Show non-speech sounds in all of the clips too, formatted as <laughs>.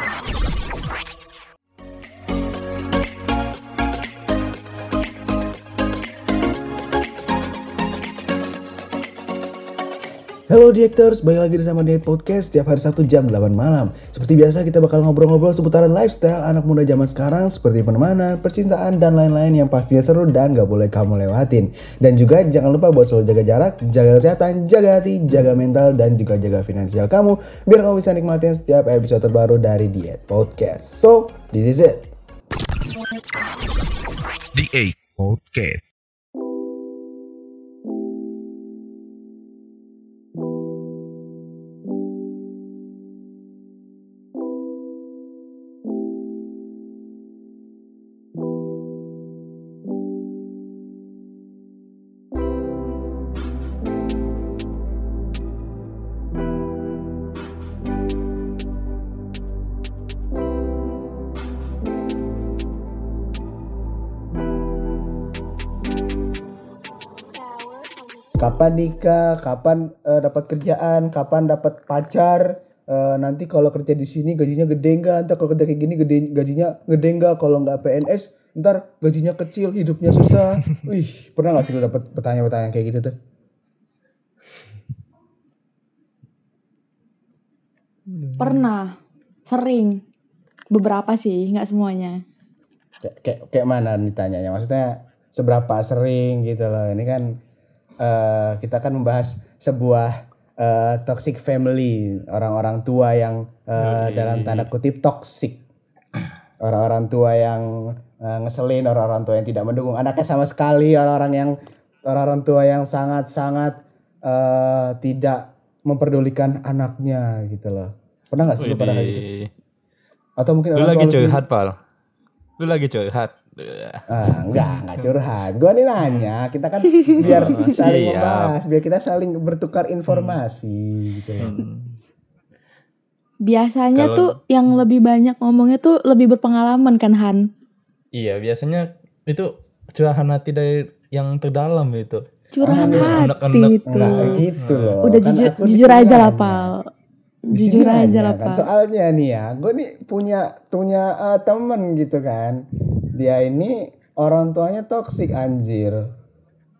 ああ、もう一度も待って。Halo Diectors, balik lagi sama Diet Podcast setiap hari Sabtu jam 8 malam. Seperti biasa kita bakal ngobrol-ngobrol seputaran lifestyle anak muda zaman sekarang seperti pertemanan, percintaan, dan lain-lain yang pastinya seru dan gak boleh kamu lewatin. Dan juga jangan lupa buat selalu jaga jarak, jaga kesehatan, jaga hati, jaga mental, dan juga jaga finansial kamu biar kamu bisa nikmatin setiap episode terbaru dari Diet Podcast. So, this is it. The Podcast. Kapan nikah, kapan eh, dapat kerjaan, kapan dapat pacar, Eh, nanti kalau kerja di sini gajinya gede enggak, ntar kalau kerja kayak gini gede, gajinya gede enggak, kalau nggak PNS ntar gajinya kecil, hidupnya susah. <laughs> Wih, pernah gak sih lu dapat pertanyaan-pertanyaan kayak gitu tuh? Pernah, sering, beberapa sih, nggak semuanya. Kayak, kayak, kayak mana ditanyanya? Maksudnya seberapa sering gitu loh. Ini kan eh, kita kan membahas sebuah eh, toxic family, orang-orang tua yang Yoi. dalam tanda kutip toxic. Orang-orang tua yang eh, ngeselin, orang-orang tua yang tidak mendukung anaknya sama sekali, orang-orang yang orang-orang tua yang sangat-sangat eh, tidak memperdulikan anaknya gitu loh. Pernah gak sih lu pada kayak gitu? Atau mungkin Lu orang lagi curhat, Pal. Lu lagi curhat. Ah, enggak, enggak curhat. Gua nih nanya, kita kan biar Oh, <laughs> saling membahas, biar kita saling bertukar informasi gitu loh. Hmm. Biasanya Kalau- tuh yang lebih banyak ngomongnya tuh lebih berpengalaman kan Han? Iya, biasanya itu curahan hati dari yang terdalam itu. Curahan Ah, hati itu. Enggak gitu loh. Udah Kan jujur, jujur aja lah. Pal. Jujur aja lah kan. Pal. Soalnya nih ya, gue nih punya punya eh, temen gitu kan. Dia ini orang tuanya toksik anjir.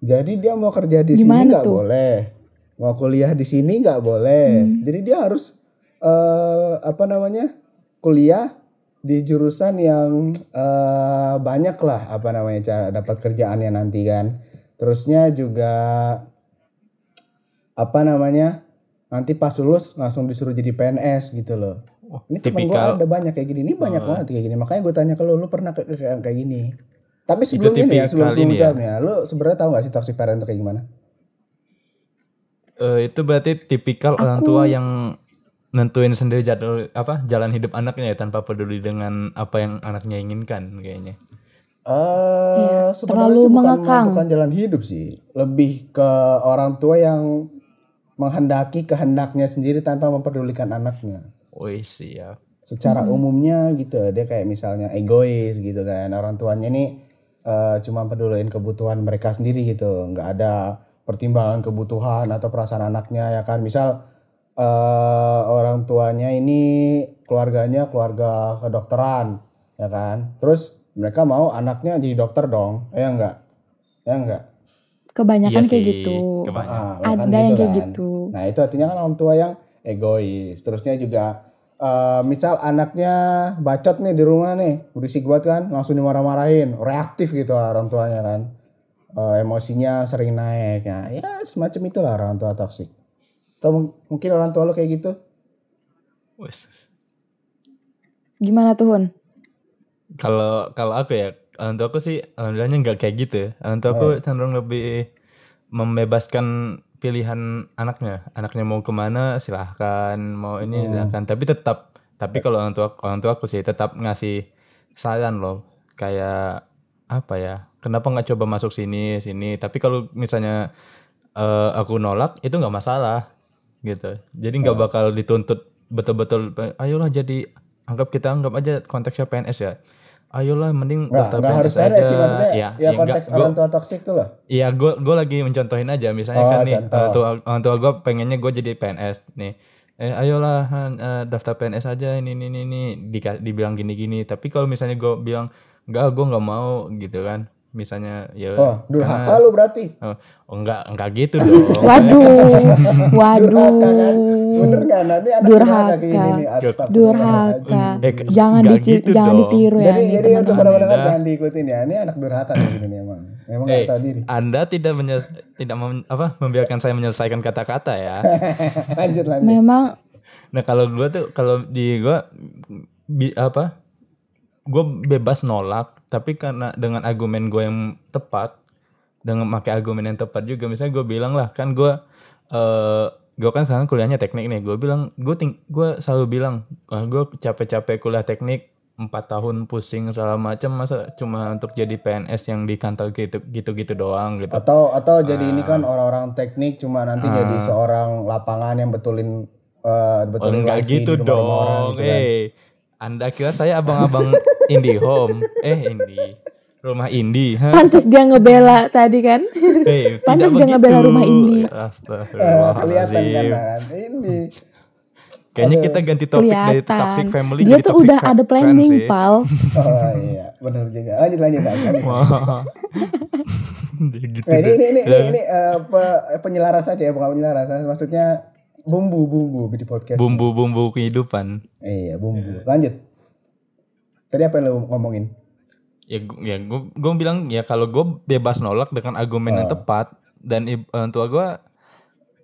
Jadi dia mau kerja di sini Gimana nggak tuh? boleh, mau kuliah di sini nggak boleh. Hmm. Jadi dia harus eh apa namanya kuliah di jurusan yang eh banyak lah apa namanya cara dapat kerjaannya nanti kan. Terusnya juga apa namanya nanti pas lulus langsung disuruh jadi PNS gitu loh. Wah, Ini temen gue tipikal ada banyak kayak gini. Ini banyak Oh. banget kayak gini. Makanya gue tanya ke lu, lu pernah kayak kayak kayak gini? Tapi sebelum ini ya, sebelum sebelum ini ya. ya, lu sebenarnya tahu gak sih toxic parent itu kayak gimana? eh, itu berarti tipikal orang Aku- tua yang nentuin sendiri jadwal apa jalan hidup anaknya ya tanpa peduli dengan apa yang anaknya inginkan kayaknya. Eh, Iya, sebenarnya terlalu sih bukan menentukan jalan hidup sih, lebih ke orang tua yang menghendaki kehendaknya sendiri tanpa memperdulikan anaknya. Wih, siap. Secara Hmm. umumnya gitu, dia kayak misalnya egois gitu kan, orang tuanya nih eh, cuma peduliin kebutuhan mereka sendiri gitu, nggak ada pertimbangan kebutuhan atau perasaan anaknya ya kan, misal eh orang tuanya ini keluarganya keluarga kedokteran ya kan terus mereka mau anaknya jadi dokter dong ya enggak ya enggak Kebanyakan Iya kayak sih, gitu. kebanyakan. Ah, kan Ada yang kayak kan. gitu. nah itu artinya kan orang tua yang egois terusnya juga eh misal anaknya bacot nih di rumah nih berisik banget kan langsung dimarah-marahin reaktif gitu orang tuanya kan Eh, emosinya sering naik ya ya semacam itulah orang tua toksik atau mung- mungkin orang tua lo kayak gitu. Gimana tuh Hun? Kalau kalau aku ya, orang tua aku sih alhamdulillahnya nggak kayak gitu. ya. Orang tua aku cenderung lebih membebaskan pilihan anaknya. Anaknya mau ke mana silahkan, mau ini Hmm. silahkan. Tapi tetap, tapi kalau orang tua orang tua aku sih tetap ngasih saran loh. Kayak apa ya? Kenapa nggak coba masuk sini sini? Tapi kalau misalnya eh, aku nolak itu nggak masalah gitu. Jadi nggak bakal dituntut betul-betul. Ayolah jadi anggap kita anggap aja konteksnya PNS ya. Ayolah mending Nggak, daftar nggak harus PNS sih maksudnya Iya, ya, iya, konteks nggak, orang gua- tua toksik tuh loh Iya, gue gue lagi mencontohin aja. Misalnya Oh, kan nih, contoh. orang tua orang tua gue pengennya gue jadi PNS nih. eh ayolah eh, daftar PNS aja ini ini ini, ini. Dika- dibilang gini-gini tapi kalau misalnya gue bilang enggak gue nggak mau gitu kan misalnya ya Oh, durhaka karena- lu berarti. oh, enggak enggak gitu dong <laughs> Waduh, Durhaka kan? Bener waduh, nggak? Nah, ini anak Durhaka. gini nih. Durhaka. Eh, Jangan diti- gitu jangan dong. ditiru ya Jadi, nih jadi untuk para pendengar Anda- jangan diikutin ya. Ini anak durhaka kayak gini nih emang. Memang nggak Eh, tahu diri. Anda tidak tidak mem- apa membiarkan saya menyelesaikan kata-kata ya. <laughs> lanjut lanjut. Memang Nah kalau gua tuh kalau di gua bi, apa? Gue bebas nolak, tapi karena dengan argumen gue yang tepat, dengan pakai argumen yang tepat juga, misalnya gue bilang lah, kan gue eh gue kan sekarang kuliahnya teknik nih, gue bilang gue ting gue selalu bilang, ah, gue capek-capek kuliah teknik empat tahun pusing segala macam masa cuma untuk jadi PNS yang di kantor gitu gitu gitu doang gitu Atau atau jadi ini kan Ah. orang-orang teknik cuma nanti Ah. jadi seorang lapangan yang betulin Oh, betulin enggak wifi gitu di orang dong. gitu kan. Eh, Anda kira saya abang-abang <laughs> indie home? Eh, indie. Rumah indie, ha? pantas dia ngebela tadi kan. Eh, <laughs> Pantes tidak dia ngebela rumah indie. Eh, kelihatan kan kan. Ini Kayaknya Aduh. kita ganti topik dari Kelihatan. toxic family Dia jadi tuh toxic udah ada planning, sih. pal. <laughs> oh iya, benar juga. Lanjut lanjut lanjut. lanjut. Wah. gitu Nah, ini ini ini ini, Eh, ini eh, pe- penyelaras aja ya, bukan penyelaras. Maksudnya bumbu-bumbu di podcast. Bumbu-bumbu kehidupan. Iya, bumbu. Lanjut. Tadi apa yang lu ngomongin? Ya, ya gue gue bilang ya kalau gue bebas nolak dengan argumen yang Ah. tepat dan ib- orang tua gue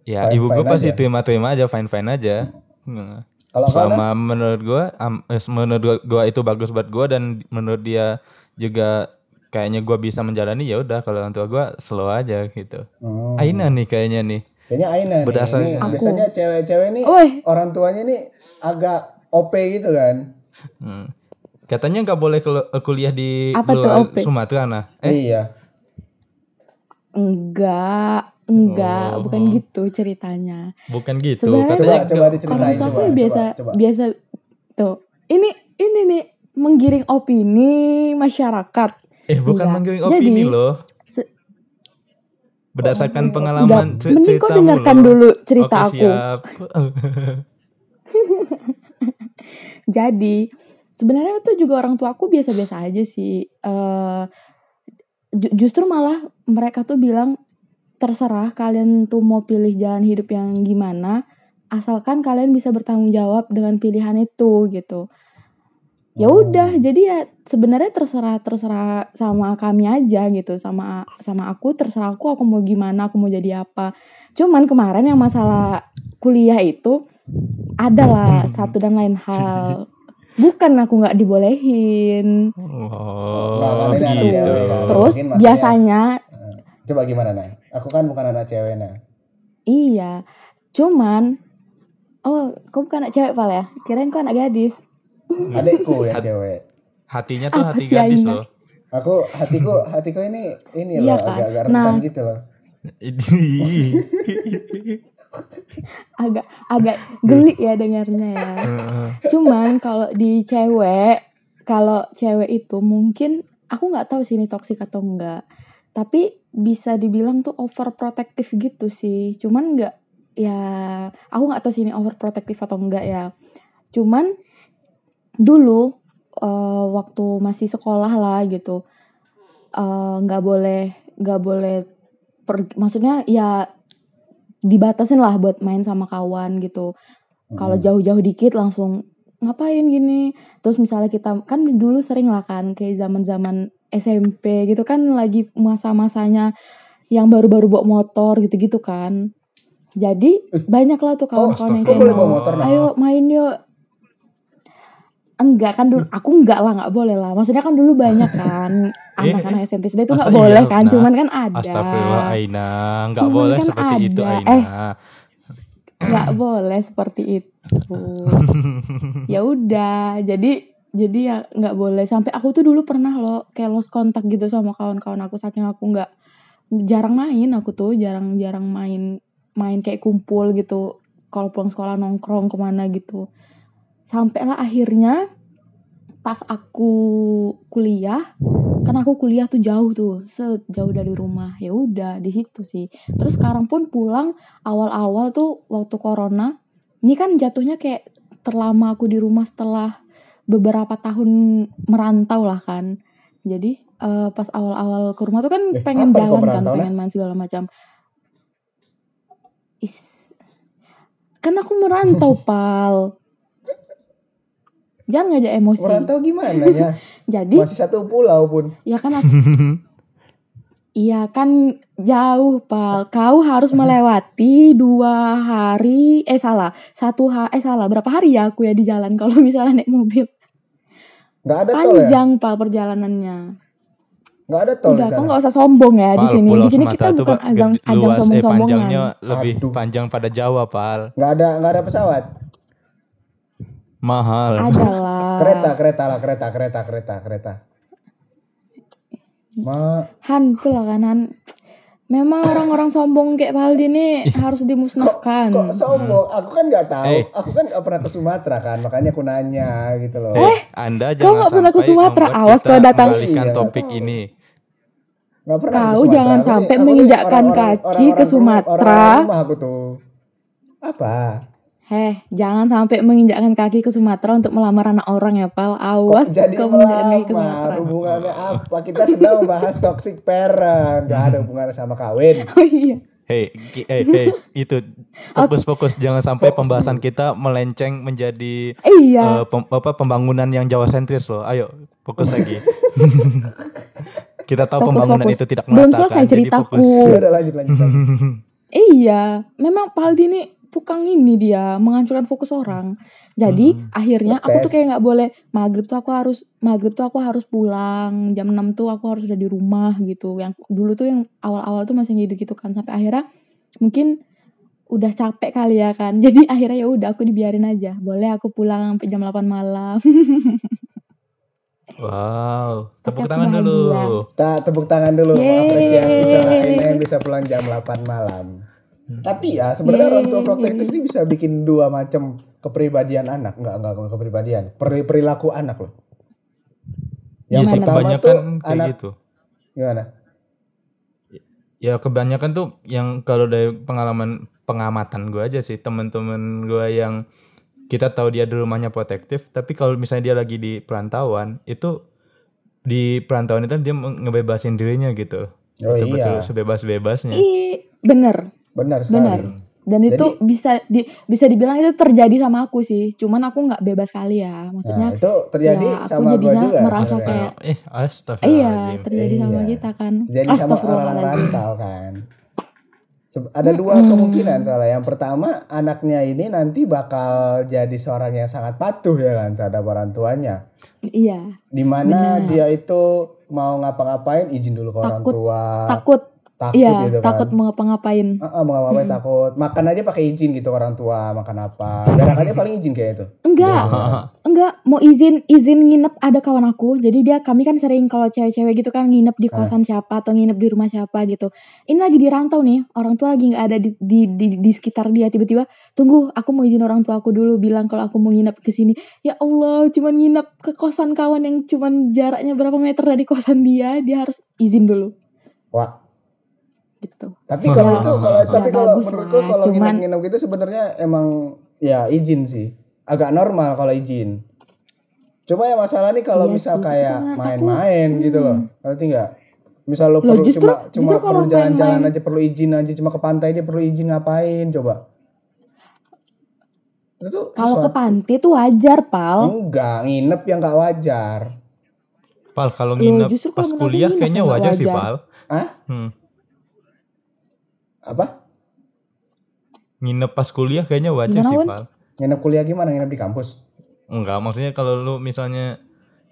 ya Fine-fine ibu gue pasti aja. terima-terima aja fine-fine aja. Nah. Kalau kau Nan? selama menurut gua am- eh, menurut gua itu bagus buat gua dan menurut dia juga kayaknya gua bisa menjalani ya udah kalau orang tua gua slow aja gitu. Hmm. Aina nih kayaknya nih. Kayaknya Aina nih. Berdasar- Ini Aku. biasanya cewek-cewek nih Woi, orang tuanya nih agak OP gitu kan. Hmm. Katanya nggak boleh eh, kuliah di Apa tuh luar? Sumatera nah. Eh, Iya. enggak, enggak, Oh. bukan gitu ceritanya. bukan gitu. Sebenarnya- Coba coba diceritain Orang coba. ya biasa coba, coba. biasa tuh. Ini ini nih menggiring opini masyarakat. eh bukan Enggak. menggiring Jadi, opini loh. Oh, Berdasarkan udah, pengalaman cer- mending kau dengarkan loh. dulu cerita Oke, aku. siap. <laughs> Jadi sebenarnya tuh juga orang tua aku biasa-biasa aja sih. Ju- justru malah mereka tuh bilang terserah kalian tuh mau pilih jalan hidup yang gimana, asalkan kalian bisa bertanggung jawab dengan pilihan itu gitu. Ya Oh. udah, jadi ya sebenarnya terserah terserah sama kami aja gitu, sama sama aku terserah aku aku mau gimana, aku mau jadi apa. Cuman kemarin yang masalah kuliah itu adalah satu dan lain hal. Bukan aku nggak dibolehin. Oh, anak gitu. cewek kan. Terus mungkin biasanya Coba gimana nah? Aku kan bukan anak cewek nah. iya. Cuman oh, kau bukan anak cewek pal ya? Kirain kau anak gadis. <laughs> Adekku yang Hat- cewek. Hatinya tuh Apa hati sih, gadis loh. Aku hatiku hatiku ini ini Iya loh kan? agak-agak rentan Nah. gitu loh. <laughs> Agak agak geli ya dengarnya ya. Cuman kalau di cewek, kalau cewek itu mungkin aku nggak tahu sih ini toksik atau enggak. Tapi bisa dibilang tuh overprotective gitu sih. Cuman nggak ya aku nggak tahu sih ini overprotective atau enggak ya. Cuman dulu eh, waktu masih sekolah lah gitu eh, nggak boleh nggak boleh per- maksudnya ya dibatasin lah buat main sama kawan gitu. Kalau Hmm. jauh-jauh dikit langsung ngapain gini? Terus misalnya kita kan dulu sering lah kan kayak zaman-zaman SMP gitu kan lagi masa-masanya yang baru-baru bawa motor gitu-gitu kan. Jadi banyak lah tuh kawan-kawan yang kayak boleh mau bawa motor, Nah? ayo main yuk enggak kan dulu aku enggak lah nggak boleh lah maksudnya kan dulu banyak kan <laughs> Eh, anak-anak SMP sebenarnya itu nggak boleh iya, kan Nak? cuman kan ada Astagfirullah Aina, nggak Cuman boleh kan seperti itu ada. Aina. Eh. nggak boleh seperti itu <laughs> ya udah jadi jadi ya nggak boleh sampai aku tuh dulu pernah loh kayak lost kontak gitu sama kawan-kawan aku saking aku nggak jarang main aku tuh jarang-jarang main main kayak kumpul gitu kalau pulang sekolah nongkrong ke mana gitu sampailah akhirnya pas aku kuliah kan aku kuliah tuh jauh tuh sejauh dari rumah. Ya udah di situ sih. Terus sekarang pun pulang awal-awal tuh waktu corona ini kan jatuhnya kayak terlama aku di rumah setelah beberapa tahun merantau lah kan. Jadi eh, pas awal-awal ke rumah tuh kan Eh, pengen jalan kan pengen main segala macam. Is kan aku merantau <laughs> pal jangan ngajak emosi Merantau gimana ya? <laughs> jadi Masih satu pulau pun. ya kan aku <laughs> Iya kan jauh pal. Kau harus melewati dua hari. Eh salah, satu ha eh salah. Berapa hari ya aku ya di jalan kalau <laughs> misalnya naik mobil? Nggak ada tol ya? Panjang pal perjalanannya. Nggak ada tol Udah, kau nggak usah sombong ya di sini. Di sini kita bukan Pak, ajang ajang eh, sombong-sombongan. panjangnya lebih Aduh. panjang pada Jawa, Pal. Nggak ada nggak ada pesawat. Mahal. Adalah. Kereta, kereta lah, kereta, kereta, kereta, kereta. Ma, Han lah kan Han. Memang orang-orang sombong kayak Paldi ini harus dimusnahkan. kok sombong? Aku kan nggak tahu. Eh. Aku kan nggak pernah ke Sumatera kan, makanya aku nanya gitu loh. Eh, Anda kau jangan nggak pernah ke Sumatera. Awas kalau datang. Iya, topik tahu. ini. Nggak pernah ke Kau jangan sampai menginjakkan kaki ke Sumatera. orang-orang rumah aku tuh. Apa? Heh, jangan sampai menginjakkan kaki ke Sumatera untuk melamar anak orang ya, Pal. Kok Awas jadi kau menginjakkan kaki ke melamar? Sumatera. Hubungannya apa? Kita sedang membahas toxic parent. Gak ada hubungannya sama kawin. <laughs> Oh iya. Hei, ki- eh, hey, itu <laughs> fokus-fokus jangan sampai Fokus pembahasan dulu. kita melenceng menjadi Iya. eh, pem- apa pembangunan yang Jawa sentris loh. Ayo, fokus <laughs> lagi. kita tahu Fokus, pembangunan fokus. itu tidak Belum merata selesai kan. Jadi ceritaku. fokus. Ya udah lanjut lanjut. lanjut. Iya, memang Paldi ini tukang ini dia menghancurkan fokus orang. Jadi Hmm. akhirnya aku tuh kayak nggak boleh maghrib tuh aku harus maghrib tuh aku harus pulang jam 6 tuh aku harus udah di rumah gitu. Yang dulu tuh yang awal-awal tuh masih gitu gitu kan sampai akhirnya mungkin udah capek kali ya kan. <laughs> Jadi akhirnya ya udah aku dibiarin aja. Boleh aku pulang sampai jam 8 malam. Wow, tepuk tangan dulu. bahagia. Kita tepuk tangan dulu Yeay. apresiasi sama yang bisa pulang jam 8 malam. Tapi ya sebenarnya Yeay. orang tua protektif ini bisa bikin dua macam kepribadian anak, enggak enggak enggak kepribadian, peri- perilaku anak loh. Iya Yang sih, pertama kebanyakan tuh kayak anak gitu. gimana? Ya kebanyakan tuh yang kalau dari pengalaman pengamatan gue aja sih temen-temen gue yang kita tahu dia di rumahnya protektif, tapi kalau misalnya dia lagi di perantauan itu di perantauan itu dia ngebebasin dirinya gitu. Oh Betul-betul iya, sebebas-bebasnya. Bener. Benar sekali. Benar. Dan itu Jadi- bisa di, bisa dibilang itu terjadi sama aku sih. Cuman aku nggak bebas kali ya. Maksudnya Nah, itu terjadi ya, aku sama gua jadinya juga. merasa kayak- Eh, Iya, terjadi sama Iya. kita kan. Jadi sama Astagfirullahaladzim. rantau kan. Ada dua kemungkinan soalnya. Yang pertama anaknya ini nanti bakal jadi seorang yang sangat patuh ya kan terhadap orang tuanya. Iya, Di mana Benar. dia itu mau ngapa-ngapain izin dulu ke orang Takut. tua. takut. Takut Iya, gitu kan. takut mau ngapa-ngapain. Heeh, mau ngapa-ngapain Mm-mm. takut. Makan aja pakai izin gitu orang tua, makan apa. Berak aja paling izin kayak itu. Enggak, Iya. enggak mau izin izin nginep ada kawan aku. Jadi dia kami kan sering kalau cewek-cewek gitu kan nginep di Ah. kosan siapa atau nginep di rumah siapa gitu. Ini lagi di rantau nih, orang tua lagi nggak ada di, di, di, di sekitar dia. Tiba-tiba, tunggu, aku mau izin orang tua aku dulu bilang kalau aku mau nginep ke sini. Ya Allah, cuman nginep ke kosan kawan yang cuman jaraknya berapa meter dari kosan dia, dia harus izin dulu Wah, gitu. tapi kalau itu kalau Ya, tapi kalau bagus menurutku lah, kalau cuman- nginep-nginep gitu sebenarnya emang ya izin sih. Agak normal kalau izin. Cuma ya masalah nih kalau Iya misal sih, kayak main-main gitu loh. hmm. Ngerti nggak? Misal lo Loh, perlu justru- cuma cuma justru kalau perlu jalan-jalan aja perlu izin aja cuma ke pantai aja perlu izin ngapain coba? Itu tuh Kalau ke pantai tuh wajar, Pal. enggak nginep yang nggak wajar. Pal, kalau Loh, nginep justru pas kalau kuliah nginep kayaknya wajar sih. Pal. Hah? Hmm. Apa? Nginep pas kuliah kayaknya wajar Gimana, sih? Pal. Nginep kuliah gimana? Nginep di kampus? Enggak, maksudnya kalau lu misalnya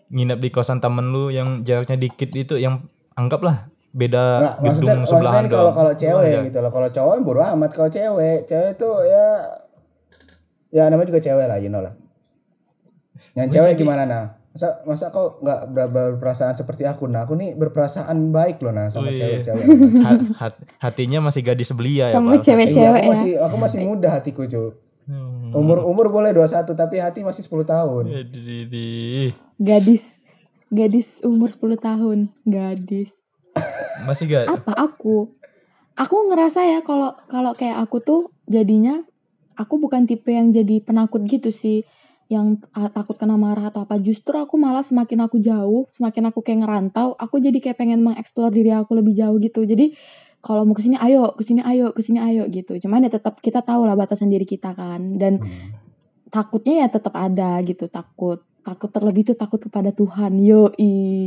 nginep di kosan temen lu yang jaraknya dikit itu yang anggaplah beda Enggak, maksudnya, gedung maksudnya sebelahan nih kalau doang. kalau Itu cewek wajar. gitu loh. Kalau cowok bodo amat. Kalau cewek, cewek tuh ya ya namanya juga cewek lah, you know lah. Yang cewek jadi- gimana nah? Masa masa kok nggak ber- berperasaan seperti aku? Nah, aku nih berperasaan baik loh nah sama Wih. cewek-cewek. <laughs> Ha- hat- hatinya masih gadis belia ya, Sama Pal. cewek- Iya, Cewek aku ya. masih aku masih muda hatiku, cu. Hmm. Umur umur boleh 21 tapi hati masih 10 tahun. Jadi, Gadis. Gadis umur 10 tahun. Gadis. masih gak Apa aku? Aku ngerasa ya kalau kalau kayak aku tuh jadinya aku bukan tipe yang jadi penakut gitu sih yang takut kena marah atau apa justru aku malah semakin aku jauh semakin aku kayak ngerantau aku jadi kayak pengen mengeksplor diri aku lebih jauh gitu. Jadi kalau mau ke sini ayo ke sini ayo ke sini ayo gitu. Cuman ya tetap kita tahu lah batasan diri kita kan. Dan Hmm. takutnya ya tetap ada gitu takut takut terlebih itu takut kepada Tuhan yo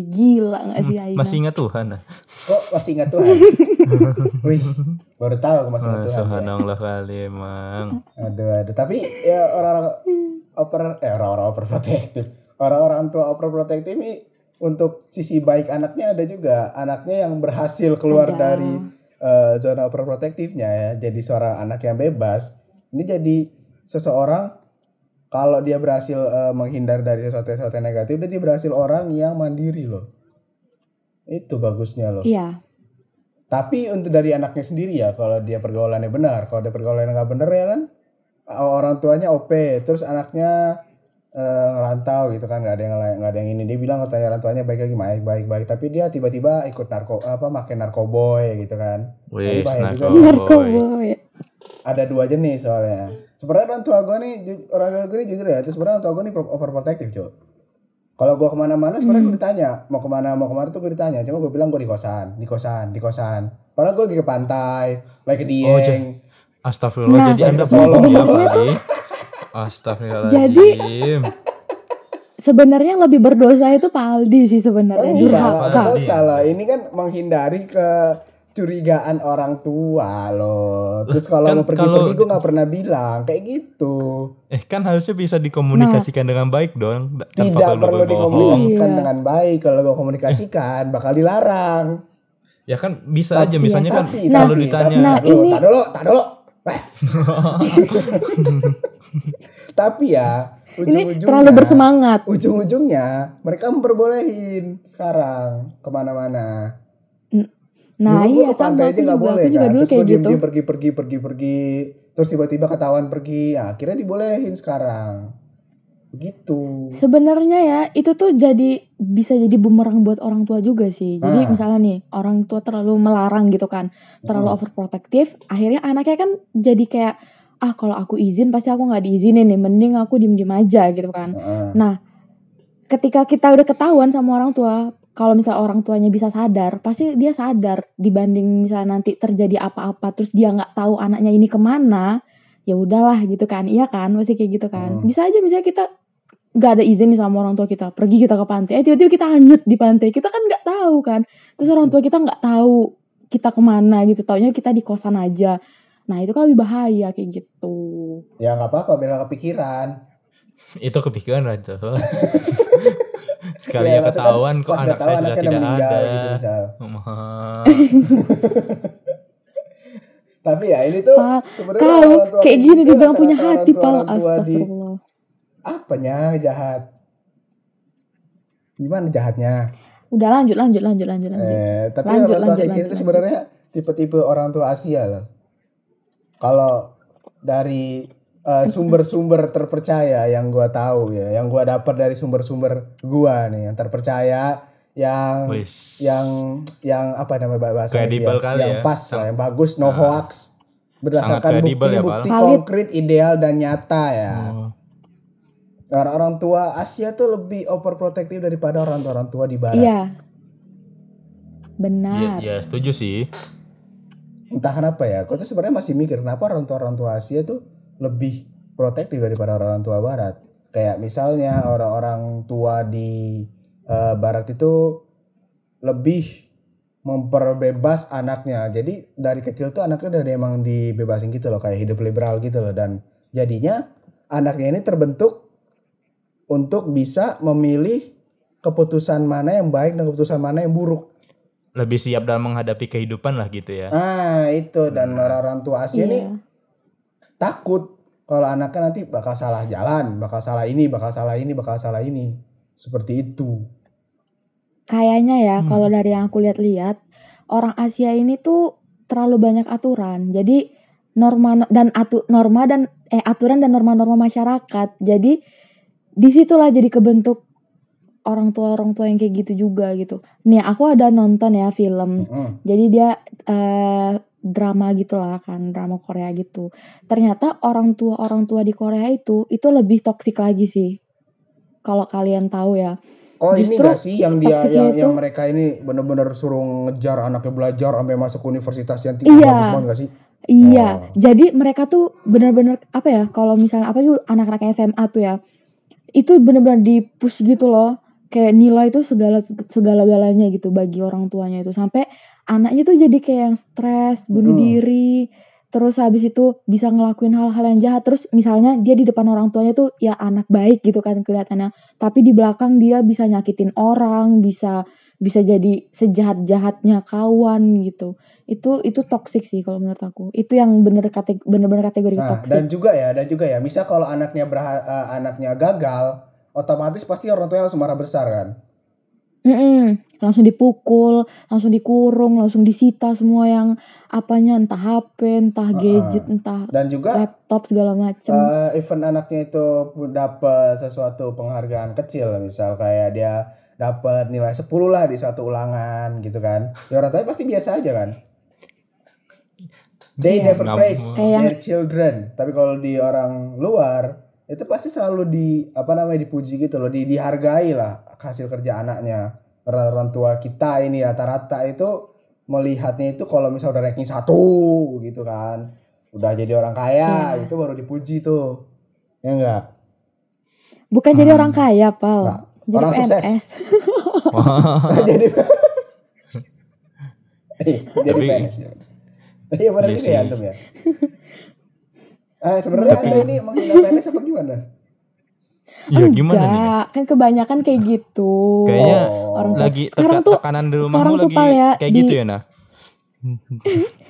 gila nggak sih Aina Masih ingat Tuhan? ah? Kok masih ingat Tuhan? <laughs> Wih, baru tahu aku masih ingat Oh, Tuhan. ya. Subhanallah kali emang. Aduh, aduh. Tapi ya orang-orang oper, eh orang-orang overprotective. Orang-orang tua overprotective ini untuk sisi baik anaknya ada juga. Anaknya yang berhasil keluar Ada. dari eh, zona overprotectivenya ya. Jadi seorang anak yang bebas. Ini jadi seseorang kalau dia berhasil eh, menghindar dari sesuatu-sesuatu yang negatif, dan dia berhasil orang yang mandiri loh. Itu bagusnya loh. iya Tapi untuk dari anaknya sendiri ya, kalau dia pergaulannya benar, kalau dia pergaulannya nggak benar ya kan, orang tuanya OP, terus anaknya eh, ngerantau gitu kan, nggak ada yang nggak ada yang ini. Dia bilang katanya orang tuanya baik lagi, baik baik baik, tapi dia tiba-tiba ikut narko apa, makin narkoboy gitu kan. Juga. narkoboy. narkoboy Ada dua jenis soalnya. Sebenarnya orang tua gue nih, orang tua gue nih jujur ya, terus sebenarnya orang tua gue nih overprotective cuy. Kalau gue ke mana-mana sebenarnya gue ditanya mau ke mana mau ke mana tuh gue ditanya. Cuma gue bilang gue di kosan, di kosan, di kosan. Padahal gue lagi ke pantai, lagi ke Oh, Dieng. Astagfirullah, Nah, jadi Anda Solo. ya, Pak? Astagfirullahaladzim. sebenarnya lebih berdosa itu Pak Aldi sih sebenarnya Enggak, durhaka enggak Aldi. dosa lah. Ini kan menghindari kecurigaan orang tua loh. Terus kalau Kan mau pergi-pergi kalau- gue nggak pernah bilang kayak gitu. Eh kan harusnya bisa dikomunikasikan dengan baik dong. Tanpa Tidak perlu dikomunikasikan Iya. dengan baik. Kalau gue komunikasikan bakal dilarang. Ya kan bisa Tapi- aja misalnya kan tapi, kalau tapi, ditanya tapi, Nah, ini- tak dulu, tak dulu. Eh. <laughs> tapi ya ini ujung-ujungnya terlalu bersemangat ujung-ujungnya mereka memperbolehin sekarang ke mana-mana nah dulu iya ke pantai sama aja nggak juga boleh aku juga kan dulu terus gue kayak gitu pergi pergi pergi pergi terus tiba-tiba ketahuan pergi nah, akhirnya dibolehin sekarang begitu Sebenarnya ya itu tuh jadi bisa jadi bumerang buat orang tua juga sih. Jadi Ah. misalnya nih orang tua terlalu melarang gitu kan, terlalu Hmm. overprotective, akhirnya anaknya kan jadi kayak ah kalau aku izin pasti aku nggak diizinin nih, mending aku diem diem aja gitu kan. Heeh. Nah ketika kita udah ketahuan sama orang tua, kalau misalnya orang tuanya bisa sadar, pasti dia sadar dibanding misalnya nanti terjadi apa-apa terus dia nggak tahu anaknya ini ke mana, ya udahlah gitu kan, iya kan, masih kayak gitu kan. Hmm. Bisa aja misalnya kita nggak ada izin nih sama orang tua kita, pergi kita ke pantai, eh tiba-tiba kita hanyut di pantai, kita kan nggak tahu kan. Terus orang tua kita nggak tahu kita ke mana gitu, taunya kita di kosan aja. Nah itu kan lebih bahaya kayak gitu. ya nggak apa-apa biar kepikiran itu kepikiran aja. <laughs> Sekali Ya, ya, ketahuan kok anak saya sudah tidak meninggal ada. gitu misal <laughs> tapi ya ini tuh sebenarnya Kau orang tua kayak gini dibilang punya hati, Pal. Astagfirullah. apanya jahat gimana jahatnya Udah lanjut, lanjut, lanjut, lanjut, lanjut. Eh, tapi Lanjut, orang tua lanjut, kayak gini lanjut, tuh sebenarnya tipe-tipe orang tua Asia loh. Kalau dari eh, sumber-sumber terpercaya yang gua tahu ya, yang gua dapat dari sumber-sumber gua nih yang terpercaya, yang Wis. yang yang apa namanya bahasa Kredibel kali yang ya. pas lah, yang bagus, no Ah. hoax, berdasarkan ya, bukti-bukti. Valid. konkret, ideal dan nyata ya. Oh. Orang-orang tua Asia tuh lebih overprotective daripada orang-orang tua di Barat. Iya. Benar. iya, setuju sih. entah kenapa ya, kau tuh sebenarnya masih mikir kenapa orang tua orang tua Asia tuh lebih protektif daripada orang tua Barat. Kayak misalnya orang-orang tua di eh, Barat itu lebih memperbebas anaknya. Jadi dari kecil tuh anaknya dari emang dibebasin gitu loh, kayak hidup liberal gitu loh. Dan jadinya anaknya ini terbentuk untuk bisa memilih keputusan mana yang baik dan keputusan mana yang buruk. Lebih siap dalam menghadapi kehidupan lah gitu ya. Ah itu dan orang-orang tua Asia nih Iya. Takut kalau anaknya nanti bakal salah jalan, bakal salah ini, bakal salah ini, bakal salah ini. Seperti itu. Kayaknya ya, Hmm. kalau dari yang aku lihat-lihat, orang Asia ini tuh terlalu banyak aturan. Jadi norma dan atu, norma dan eh aturan dan norma-norma masyarakat. Jadi di situlah jadi kebentuk orang tua orang tua yang kayak gitu juga gitu. Nih aku ada nonton ya film. Mm-mm. Jadi dia eh, drama gitu lah kan, drama Korea gitu. Ternyata orang tua orang tua di Korea itu itu lebih toksik lagi sih. Kalau kalian tahu ya. Oh ini Justru gak sih yang dia yang, itu- yang mereka ini bener-bener suruh ngejar anaknya belajar sampai masuk universitas yang tinggi Iya. bagus banget gak sih? Iya, Oh. jadi mereka tuh benar-benar apa ya? Kalau misalnya apa itu anak-anak SMA tuh ya, itu benar-benar di push gitu loh. Kayak nilai itu segala segala galanya gitu bagi orang tuanya itu. Sampai anaknya tuh jadi kayak yang stres, bunuh Hmm. diri, terus habis itu bisa ngelakuin hal-hal yang jahat. Terus misalnya dia di depan orang tuanya tuh ya anak baik gitu kan kelihatannya, tapi di belakang dia bisa nyakitin orang, bisa bisa jadi sejahat-jahatnya kawan gitu. Itu itu toxic sih kalau menurut aku. Itu yang bener kate bener-bener kategori Nah, toxic. dan juga ya, dan juga ya, misal kalau anaknya berha- eh, anaknya gagal, otomatis pasti orang tuanya langsung marah besar kan? Mm-mm. langsung dipukul langsung dikurung langsung disita semua yang apanya entah HP entah Ah, gadget entah Dan juga laptop segala macem eh, even anaknya itu dapat sesuatu penghargaan kecil, misal kayak dia dapat nilai 10 lah di satu ulangan gitu kan. Ya orang tuanya pasti biasa aja kan? They Iya. never praise their children. Tapi kalau di orang luar itu pasti selalu di apa namanya dipuji gitu loh, di, dihargai lah hasil kerja anaknya. Orang, orang tua kita ini rata-rata itu melihatnya itu kalau misal udah ranking satu gitu kan, udah jadi orang kaya Iya. itu baru dipuji tuh, ya enggak? bukan jadi Hmm. orang kaya pal Nggak. jadi Orang sukses. PNS <laughs> jadi Iya, <laughs> jadi Tapi- PNS ya. Iya benar Iya juga ya antum ya. Eh sebenarnya Tapi- anda ini menghina PNS apa gimana? Iya gimana nih? enggak kan kebanyakan kayak gitu Kayaknya Oh. orang Lagi sekarang tuh tekanan di rumahmu sekarang tuh, lagi ya, kayak di- gitu ya nah. <laughs>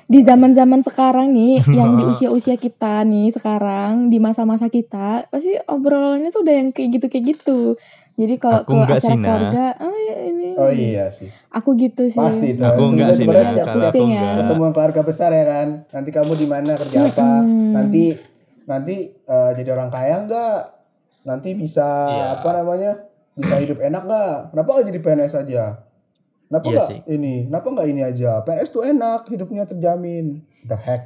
di zaman-zaman sekarang nih yang di <laughs> usia-usia kita nih sekarang di masa-masa kita pasti obrolannya tuh udah yang kayak gitu kayak gitu jadi kalau Aku ke enggak acara sih, Nah. keluarga oh ya ini Oh iya sih. aku gitu sih Pasti itu. Aku enggak sih Sebenarnya setiap aku pusing ya. enggak. pertemuan keluarga besar ya kan. Nanti kamu di mana kerja apa? Nanti nanti eh, jadi orang kaya enggak? Nanti bisa Iya. apa namanya? Bisa hidup enak enggak? Kenapa enggak jadi PNS aja? Kenapa Iya enggak sih. ini? Kenapa enggak ini aja? PNS tuh enak, hidupnya terjamin. The heck.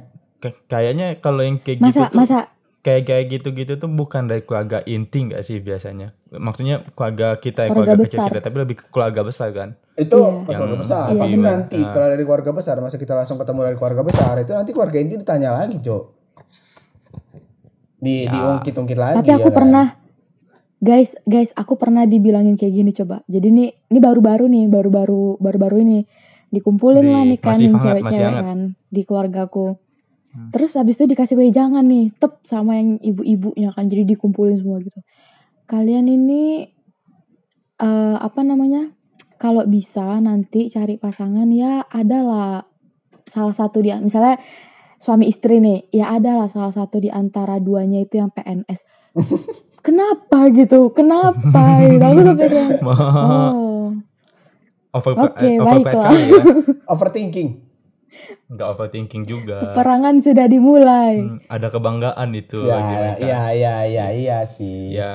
Kayaknya kalau yang kayak masa gitu tuh masa kayak kayak gitu-gitu tuh bukan dari keluarga inti nggak sih biasanya? Maksudnya keluarga kita, ya, Keluarga keluarga, kecil kita, tapi lebih ke keluarga besar kan? Itu Iya. pas keluarga Yang besar. Iya. Pasti Iya. nanti Nah. setelah dari keluarga besar, masa kita langsung ketemu dari keluarga besar, itu nanti keluarga inti ditanya lagi, Cok. Di Ya. diungkit-ungkit lagi. tapi aku ya kan? pernah guys guys aku pernah dibilangin kayak gini coba jadi nih ini baru-baru nih baru-baru baru-baru ini dikumpulin Di- lah nih kan yang cewek-cewek kan di keluargaku Hmm. terus habis itu dikasih wejangan nih tep sama yang ibu-ibunya kan jadi dikumpulin semua gitu kalian ini eh apa namanya kalau bisa nanti cari pasangan ya adalah salah satu dia misalnya suami istri nih ya adalah salah satu di antara duanya itu yang PNS <laughs> kenapa gitu kenapa gitu aku sampai kayak <laughs> oh Over, Oke, eh, baiklah. ya. <laughs> overthinking. Nggak overthinking juga. peperangan sudah dimulai Hmm, ada kebanggaan itu Ya, bagi mereka. iya, iya, iya, iya sih. Ya,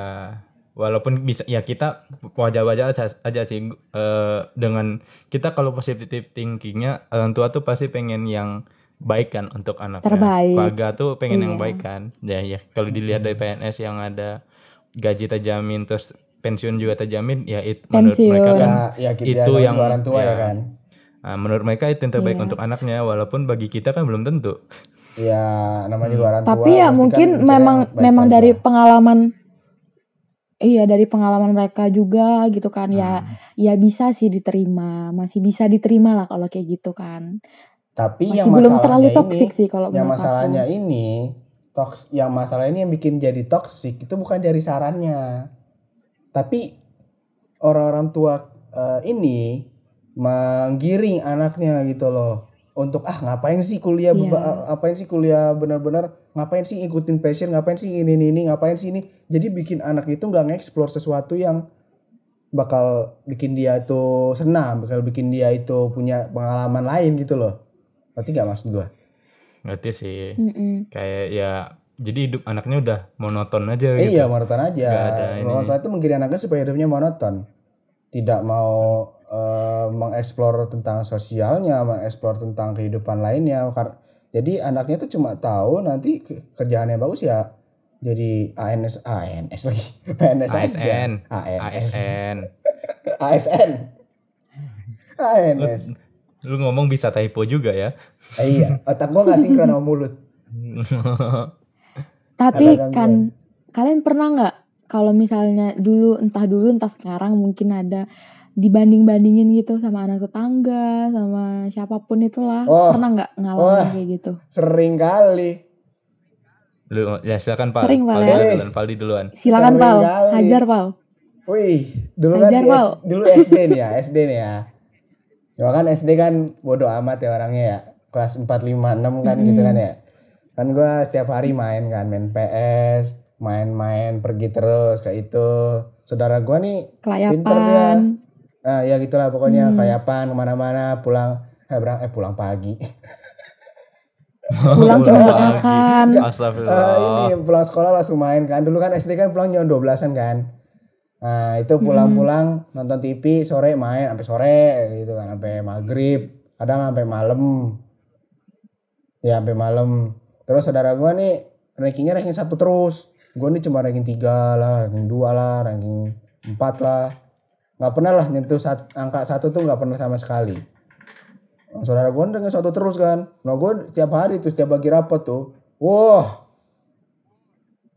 walaupun bisa ya kita wajar-wajar aja, aja sih eh, dengan kita kalau positive thinkingnya orang tua tuh pasti pengen yang baik kan untuk anaknya. Terbaik. Keluarga tuh pengen yang Iya. baik kan. Ya ya kalau dilihat dari PNS yang ada gaji terjamin terus pensiun juga terjamin ya itu menurut Pensiun. mereka kan Ya, ya itu yang- yang orang tua ya, ya. kan. Nah, menurut mereka itu yang terbaik Iya. untuk anaknya walaupun bagi kita kan belum tentu. Ya, namanya juga orang tua. tapi ya kan mungkin memang memang dari pengalaman iya dari pengalaman mereka juga gitu kan ya Hmm. ya bisa sih diterima masih bisa diterima lah kalau kayak gitu kan Tapi masih yang belum masalahnya terlalu ini, toksik sih kalau yang masalahnya aku. ini toks yang masalah ini yang bikin jadi toksik itu bukan dari sarannya tapi orang-orang tua eh, ini menggiring anaknya gitu loh untuk ah ngapain sih kuliah Iya. beba- ah, ngapain sih kuliah benar-benar ngapain sih ikutin passion ngapain sih ini ini ini ngapain sih ini jadi bikin anak itu nggak nge-explore sesuatu yang bakal bikin dia itu senang bakal bikin dia itu punya pengalaman lain gitu loh Berarti gak maksud gua? Ngerti sih. Mm-mm. Kayak ya jadi hidup anaknya udah monoton aja Eh, gitu. iya monoton aja. Nggak ini. Monoton itu menggiring anaknya supaya hidupnya monoton. tidak mau eh, mengeksplor tentang sosialnya, mengeksplor tentang kehidupan lainnya. Jadi anaknya tuh cuma tahu nanti ke- kerjaan yang bagus ya jadi ANS ANS lagi <laughs> PNS aja. ASN. ANS ASN. <laughs> ASN ANS Lu ngomong bisa typo juga ya. Eh, iya otak gua nggak sinkron sama mulut <laughs> Tapi kan kalian pernah nggak kalau misalnya dulu entah dulu entah sekarang mungkin ada dibanding-bandingin gitu sama anak tetangga sama siapa pun itulah Wah. pernah nggak ngalamin Wah. kayak gitu sering kali Lu ya silakan Pal. Sering, Paldi ya. duluan, Paldi duluan. silakan kali. hajar pal Wih, dulu kan Hajar, Pal. S- dulu SD nih ya, SD nih ya. Ya kan SD kan bodo amat ya orangnya ya. Kelas 4 5 6 kan gitu kan ya. Kan gua setiap hari main kan, main PS, main-main pergi terus kayak itu. Saudara gua nih pinter dia. Nah, ya gitulah pokoknya Hmm. kelayapan ke mana-mana pulang eh, berang, eh pulang pagi. <laughs> pulang cuma buat Pagi. makan <laughs> Astagfirullah. ini pulang sekolah langsung main kan. Dulu kan SD kan pulang jam 12-an kan. Nah, itu pulang-pulang nonton TV sore main sampai sore gitu kan, sampai maghrib, kadang sampai malam. Ya, sampai malam. Terus saudara gua nih rankingnya ranking satu terus. Gua nih cuma ranking 3 lah, ranking 2 lah, ranking 4 lah. Nggak pernah lah nyentuh sat- angka satu tuh nggak pernah sama sekali. Nah, saudara gue dengan satu terus kan. Nah gue setiap hari tuh setiap bagi rapot tuh. Wah.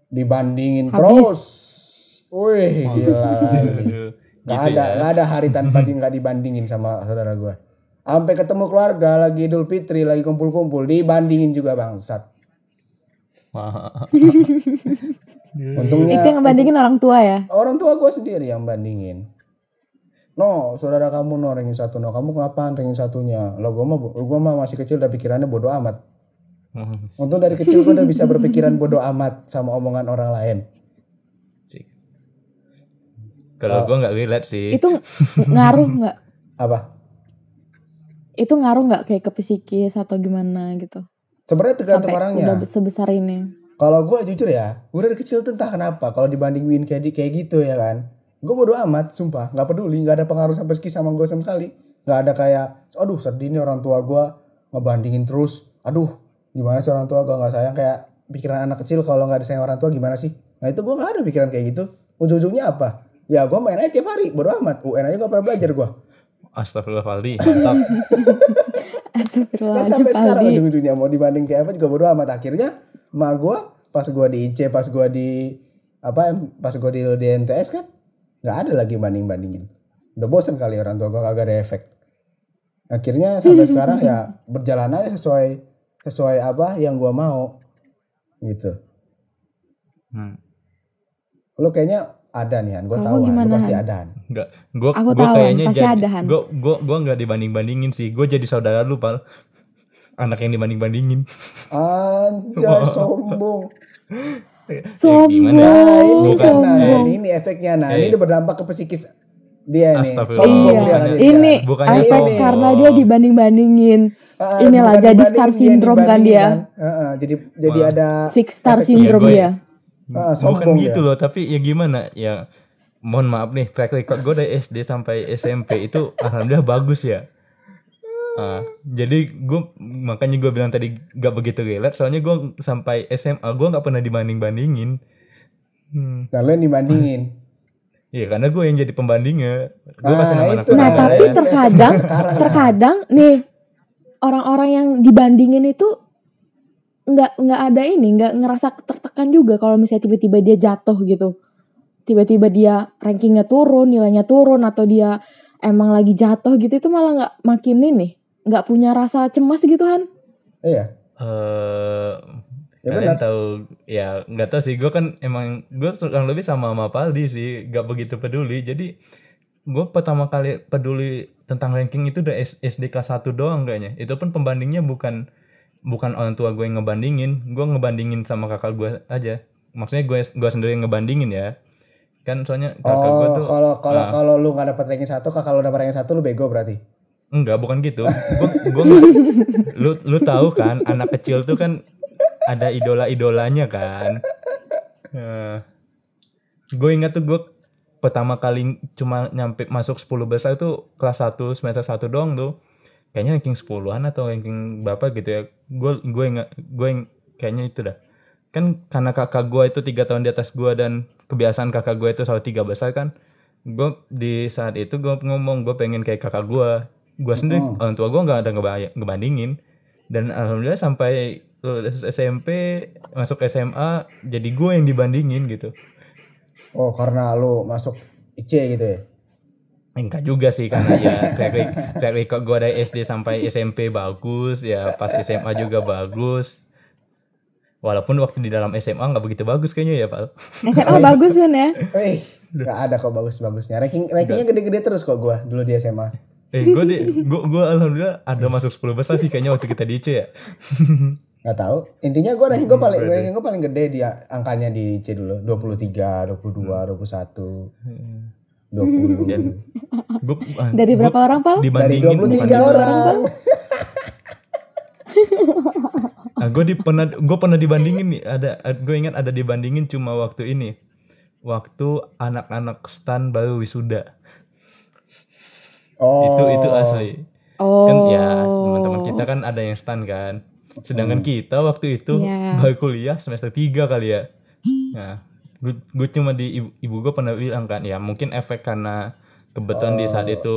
Dibandingin Habis. terus. Wih gila. kali. Gak Gitu ada, ya. gak ada hari tanpa di, nggak dibandingin sama saudara gue. Sampai ketemu keluarga lagi Idul Fitri lagi kumpul-kumpul dibandingin juga bangsat. Untungnya itu yang ngebandingin orang tua ya orang tua gue sendiri yang bandingin. No, saudara kamu no ranking satu no, kamu ngapain ranking satunya? Lo gue mah, gue mah masih kecil udah pikirannya bodoh amat. Untung dari kecil gue udah bisa berpikiran bodoh amat sama omongan orang lain. Kalau gua nggak relate sih. itu ngaruh nggak Apa? itu ngaruh nggak kayak ke psikis atau gimana gitu Sebenarnya tergantung sampai orangnya. udah sebesar ini Kalau gue jujur ya, gue dari kecil tuh entah kenapa kalau dibandingin kayak di kayak gitu ya kan, gue bodo amat, sumpah, nggak peduli, nggak ada pengaruh sampai sekali sama gue sama sekali, nggak ada kayak, aduh sedih nih orang tua gue ngebandingin terus, aduh gimana sih orang tua gue nggak sayang kayak pikiran anak kecil kalau nggak disayang orang tua gimana sih? Nah itu gue nggak ada pikiran kayak gitu, ujung-ujungnya apa? Ya gue main aja tiap hari, bodo amat, UN aja gak pernah belajar gue. Astagfirullah. <laughs> Mantap. Astagfirullahaladzim, Kan sampai sekarang ujung-ujungnya mau dibanding kayak apa juga bodo amat akhirnya emak gua pas gua di IC pas gua di apa pas gua di, di NTS kan nggak ada lagi banding bandingin udah bosen kali orang tua gua kagak ada efek akhirnya sampai sekarang ya berjalan aja sesuai sesuai apa yang gua mau gitu Hmm. lu kayaknya ada nih Han Kalau tahu Han, pasti ada Han. Enggak, gua Aku gua tahu, Han. kayaknya Pasti jadi ada, Han. gua gua gua enggak dibanding-bandingin sih. Gua jadi saudara lu, Pal. Anak yang dibanding-bandingin. anjay <laughs> sombong Ya, gimana ya? Nah, ini Bukan, kan nah, ini efeknya nah, Eh. ini berdampak ke psikis dia nih. Astagfirullah. Sombong Iya, dia kan ini Bukannya efek sombong. karena dia dibanding-bandingin. Ah, inilah, bukan jadi star dia syndrome kan dia. Heeh, jadi jadi Wah. ada Fix star syndrome dia. Bukan sombong gitu dia. loh, tapi ya gimana? Ya mohon maaf nih, track record gue dari SD sampai SMP itu alhamdulillah bagus ya. Ah, jadi gue makanya gue bilang tadi gak begitu relate soalnya gue sampai SMA gue nggak pernah dibanding bandingin hmm. Nah, yang dibandingin. <laughs> Iya karena gue yang jadi pembandingnya gue Ah, pasti nama itu. Nah, Nah, tapi ini terkadang terkadang nih orang-orang yang dibandingin itu nggak nggak ada ini, nggak ngerasa tertekan juga kalau misalnya tiba-tiba dia jatuh gitu. Tiba-tiba dia rankingnya turun, nilainya turun atau dia emang lagi jatuh gitu itu malah nggak makin ini, nggak punya rasa cemas gitu kan? Iya. eh Ya kalian benar. tahu ya nggak tahu sih gue kan emang gue kurang lebih sama sama Paldi sih gak begitu peduli jadi gue pertama kali peduli tentang ranking itu udah SD kelas 1 doang kayaknya itu pun pembandingnya bukan bukan orang tua gue yang ngebandingin gue ngebandingin sama kakak gue aja maksudnya gue gue sendiri yang ngebandingin ya kan soalnya kakak gue Oh, tuh kalau kalau Ah. kalau lu nggak dapat ranking satu, kalau lu dapat ranking satu lu bego berarti. Enggak, bukan gitu. Gua, gua nggak- lu lu tahu kan anak kecil tuh kan ada idola-idolanya kan. gue ingat tuh gue pertama kali cuma nyampe masuk 10 besar itu kelas 1 semester 1 doang tuh. Kayaknya ranking 10-an atau ranking berapa gitu ya. Gue gue nggak gue kayaknya itu dah. Kan karena kakak gue itu tiga tahun di atas gue dan kebiasaan kakak gue itu selalu tiga besar kan. Gue di saat itu gue ngomong gue pengen kayak kakak gue. Gue sendiri Mm. orang tua gue nggak ada ngebandingin. Dan alhamdulillah sampai lulus SMP masuk SMA jadi gue yang dibandingin gitu. Oh, karena lu masuk IC gitu ya. Enggak juga sih karena ya <laughs> track record gue dari SD sampai SMP bagus ya pas SMA juga bagus walaupun waktu di dalam SMA nggak begitu bagus kayaknya ya Pak SMA <laughs> bagus kan ya Wih, nggak ada kok bagus-bagusnya. Ranking rankingnya gede-gede terus kok gua dulu di SMA. Eh gue di gue gue alhamdulillah ada masuk 10 besar sih kayaknya waktu kita di IC ya <laughs> Nggak tahu. Intinya gua ranking gua paling Berarti. ranking gua paling gede di angkanya di IC dulu. 23, 22, 21, 20. Dan gue dari berapa orang pal Dari dibandingin 23 bukan orang. Nah, gue di pernah gue pernah dibandingin nih ada gue ingat ada dibandingin cuma waktu ini waktu anak-anak stan baru wisuda Oh. itu itu asli. Oh kan ya teman-teman kita kan ada yang stan kan. Sedangkan kita waktu itu Iya. baru kuliah semester 3 kali ya. Nah gue, gue cuma di ibu, ibu gue pernah bilang kan ya mungkin efek karena kebetulan di saat Oh. itu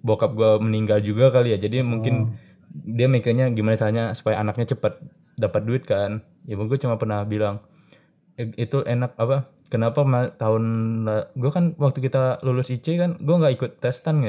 bokap gue meninggal juga kali ya. Jadi mungkin dia mikirnya gimana caranya supaya anaknya cepat dapat duit kan. Ibu gue cuma pernah bilang "Eh, itu enak apa kenapa tahun gue kan waktu kita lulus IC kan gue nggak ikut tes stan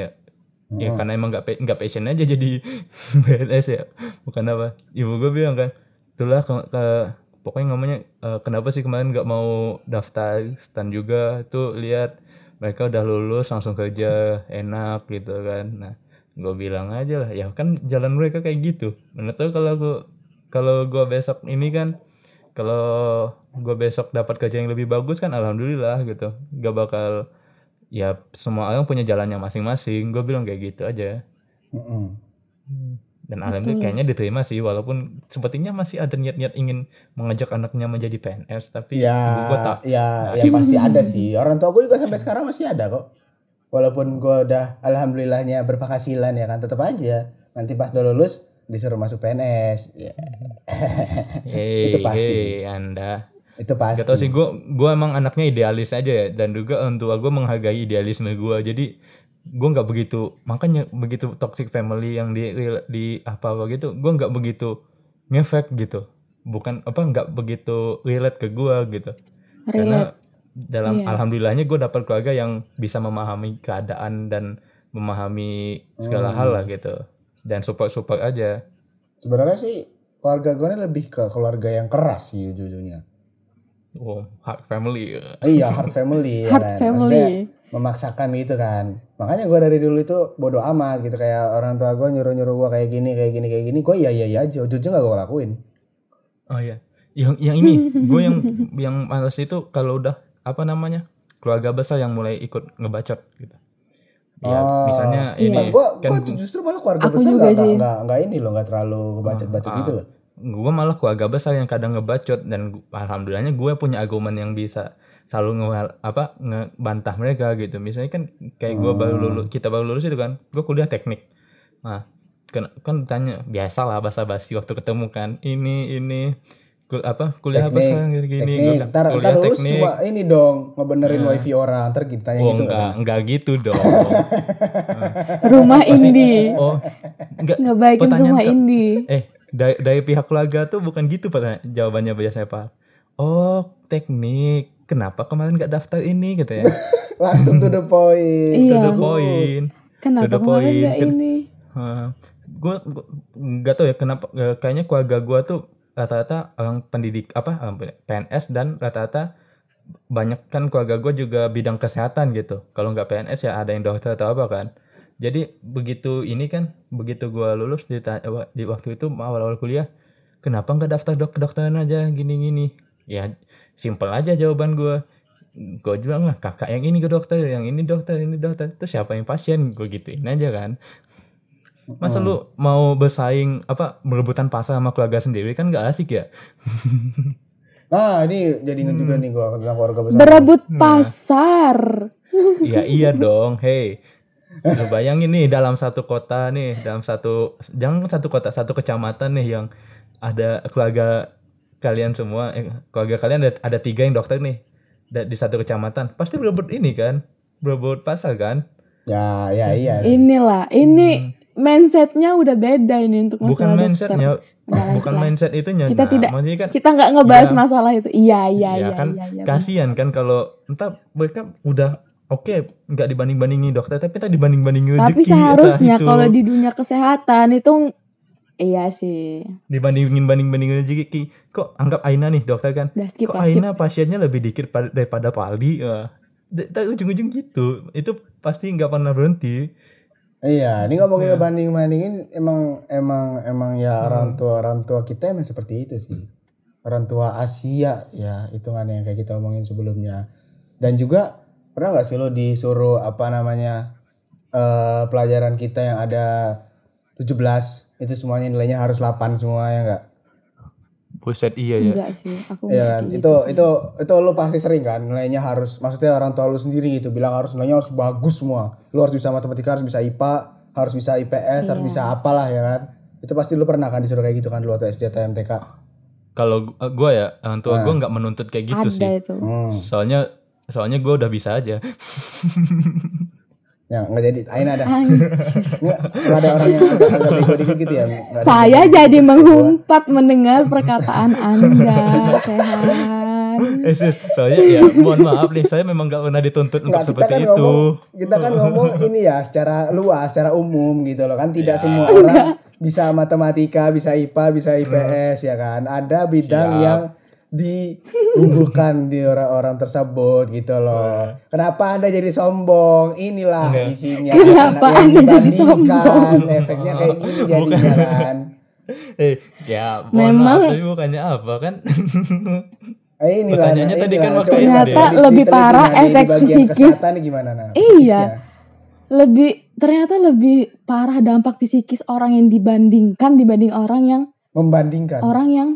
ya ya Hmm. karena emang nggak nggak passion aja jadi <laughs> BNS ya. Bukan apa. Ibu gue bilang kan itulah ke, ke- pokoknya ngomongnya "Eh, kenapa sih kemarin nggak mau daftar stan juga? Tuh lihat mereka udah lulus langsung kerja enak gitu kan. Nah gue bilang aja lah ya kan jalan mereka kayak gitu. Mana tahu kalau gue kalau gue besok ini kan kalau gue besok dapat kerja yang lebih bagus kan alhamdulillah gitu. Gak bakal ya semua orang punya jalannya masing-masing gue bilang kayak gitu aja Mm-mm. dan alhamdulillah kayaknya diterima sih walaupun sepertinya masih ada niat-niat ingin mengajak anaknya menjadi PNS tapi Ya, gue tak ya, ya pasti ada sih. Orang tua gue juga sampai sekarang masih ada kok. Walaupun gue udah alhamdulillahnya berpenghasilan ya kan, tetap aja nanti pas udah lulus disuruh masuk PNS. Ya, hei <laughs> Itu pasti hei anda itu pasti. Gak tau sih gue gue emang anaknya idealis aja ya. Dan juga orang tua gue menghargai idealisme gue jadi gue nggak begitu makanya begitu toxic family yang di di apa apa gitu gue nggak begitu ngefek gitu. Bukan apa nggak begitu relate ke gue gitu. Karena relate. dalam Iya. alhamdulillahnya gue dapat keluarga yang bisa memahami keadaan dan memahami segala Hmm. hal lah gitu. Dan support support aja. Sebenarnya sih keluarga gue ini lebih ke keluarga yang keras sih oh hard family Iya, hard family. <laughs> ya hard kan. family Maksudnya memaksakan gitu kan. Makanya gue dari dulu itu bodoh amat gitu kayak orang tua gue nyuruh-nyuruh gue kayak gini, kayak gini, kayak gini. Gue iya iya iya aja. Ujung-ujungnya gak gue lakuin. Oh iya. Yang yang ini <laughs> gue yang yang males itu kalau udah apa namanya? keluarga besar yang mulai ikut ngebacot gitu. Ya, Oh, misalnya iya. ini gue kan justru malah keluarga Aku besar gak, gak, gak, gak ini loh, gak terlalu bacot-bacot Ah, gitu loh. Gue malah keluarga besar yang kadang ngebacot dan alhamdulillahnya gue punya argumen yang bisa selalu nge apa ngebantah mereka gitu. Misalnya kan kayak gue baru Hmm. lulus kita baru lulus itu kan, gue kuliah teknik. Nah, kan kan tanya biasa lah basa-basi waktu ketemu kan. Ini ini kul- apa kuliah apa Teknik, sekarang gini gini Teknik, ntar, ntar lulus cuma ini dong, ngebenerin Nah. wifi orang, ntar ditanya Oh gitu enggak, kan. enggak gitu dong. <laughs> rumah Pasti- indie Oh, enggak. ngebaikin pertanyaan rumah ke- indie Eh, dari, dari pihak keluarga tuh bukan gitu pertanyaan jawabannya biasanya Pak. Oh, teknik. Kenapa kemarin nggak daftar ini gitu ya? <laughs> Langsung to the point. Iya. To the Good. point. kenapa the kemarin nggak Ken- ini gue nggak tahu ya kenapa eh, kayaknya keluarga gue tuh rata-rata orang pendidik apa orang PNS dan rata-rata banyak kan keluarga gue juga bidang kesehatan gitu kalau nggak PNS ya ada yang dokter atau apa kan jadi begitu ini kan begitu gue lulus di, di waktu itu awal-awal kuliah kenapa nggak daftar dok kedokteran aja gini-gini ya simpel aja jawaban gue gue bilang lah kakak yang ini ke dokter yang ini dokter ini dokter terus siapa yang pasien gue gituin aja kan masa Hmm. lu mau bersaing apa berebutan pasar sama keluarga sendiri kan nggak asik ya Nah, <laughs> ini jadi inget juga nih gua tentang keluarga besar. Berebut Nah. pasar. Iya iya dong, hey. Lu bayangin nih dalam satu kota nih, dalam satu jangan satu kota, satu kecamatan nih yang ada keluarga kalian semua, eh, keluarga kalian ada, ada tiga yang dokter nih di satu kecamatan, pasti berebut ini kan, berebut pasar kan? Ya, ya iya. sih. Inilah, ini mindsetnya udah beda ini untuk Hmm. Bukan masalah mindsetnya, lanjut bukan lah. mindset itunya. Kita nah, tidak- maksudnya kan Kita nggak ngebahas Iya. masalah itu. Iya, iya, Ya iya, kan, iya, iya. kasihan kan kalau entah mereka udah oke nggak dibanding bandingi dokter tapi tak dibanding bandingi rezeki Tapi seharusnya kalau di dunia kesehatan itu iya sih. dibandingin banding bandingin rezeki kok anggap Aina nih dokter kan Udah skip kok lah, skip. Aina pasiennya lebih dikit pa- daripada Paldi ya tak ujung-ujung gitu itu pasti nggak pernah berhenti Iya, ini ngomongin Iya. banding-bandingin emang emang emang ya Hmm. orang tua orang tua kita emang seperti itu sih. Orang tua Asia ya hitungannya yang kayak kita omongin sebelumnya. Dan juga pernah nggak sih lo disuruh apa namanya eh pelajaran kita yang ada 17 itu semuanya nilainya harus 8 semua ya enggak? buset iya ya Enggak sih, aku Iya nggak kan? Itu gitu sih. itu itu lo pasti sering kan nilainya harus maksudnya orang tua lo sendiri gitu bilang harus nilainya harus bagus semua. Lo harus bisa matematika, harus bisa IPA, harus bisa IPS, harus Iya. bisa apalah ya kan. Itu pasti lo pernah kan disuruh kayak gitu kan dulu waktu SD atau MTK. kalau gu- gua ya orang tua Nah. gua nggak menuntut kayak gitu ada sih itu. Hmm. soalnya soalnya gua udah bisa aja Ya nggak jadi Aina ada. Nggak, nggak ada orang yang agak, bego dikit gitu ya. Nggak Saya jadi gitu. mengumpat mendengar perkataan Anda, Sehan. eh sis, soalnya ya mohon maaf nih saya memang nggak pernah dituntut untuk Nggak, seperti kan itu ngomong kita kan ngomong <laughs> ini ya secara luas, secara umum gitu loh kan tidak Ya. semua orang bisa matematika, bisa IPA, bisa IPS ya kan. Ada bidang Siap. yang diunggulkan di orang-orang tersebut gitu loh. Kenapa Anda jadi sombong? Inilah Enggak. isinya Kenapa anak yang Anda jadi dibandingkan. sombong? Efeknya kayak gini Bukan. jadinya kan. <laughs> eh ya Memang- maaf tapi bukannya apa kan Eh, inilah, Pertanyaannya tadi inilah. kan waktu Ternyata lebih parah nah, efek psikis. gimana nah? Iya. psikisnya. Lebih ternyata lebih parah dampak psikis orang yang dibandingkan dibanding orang yang Membandingkan. orang yang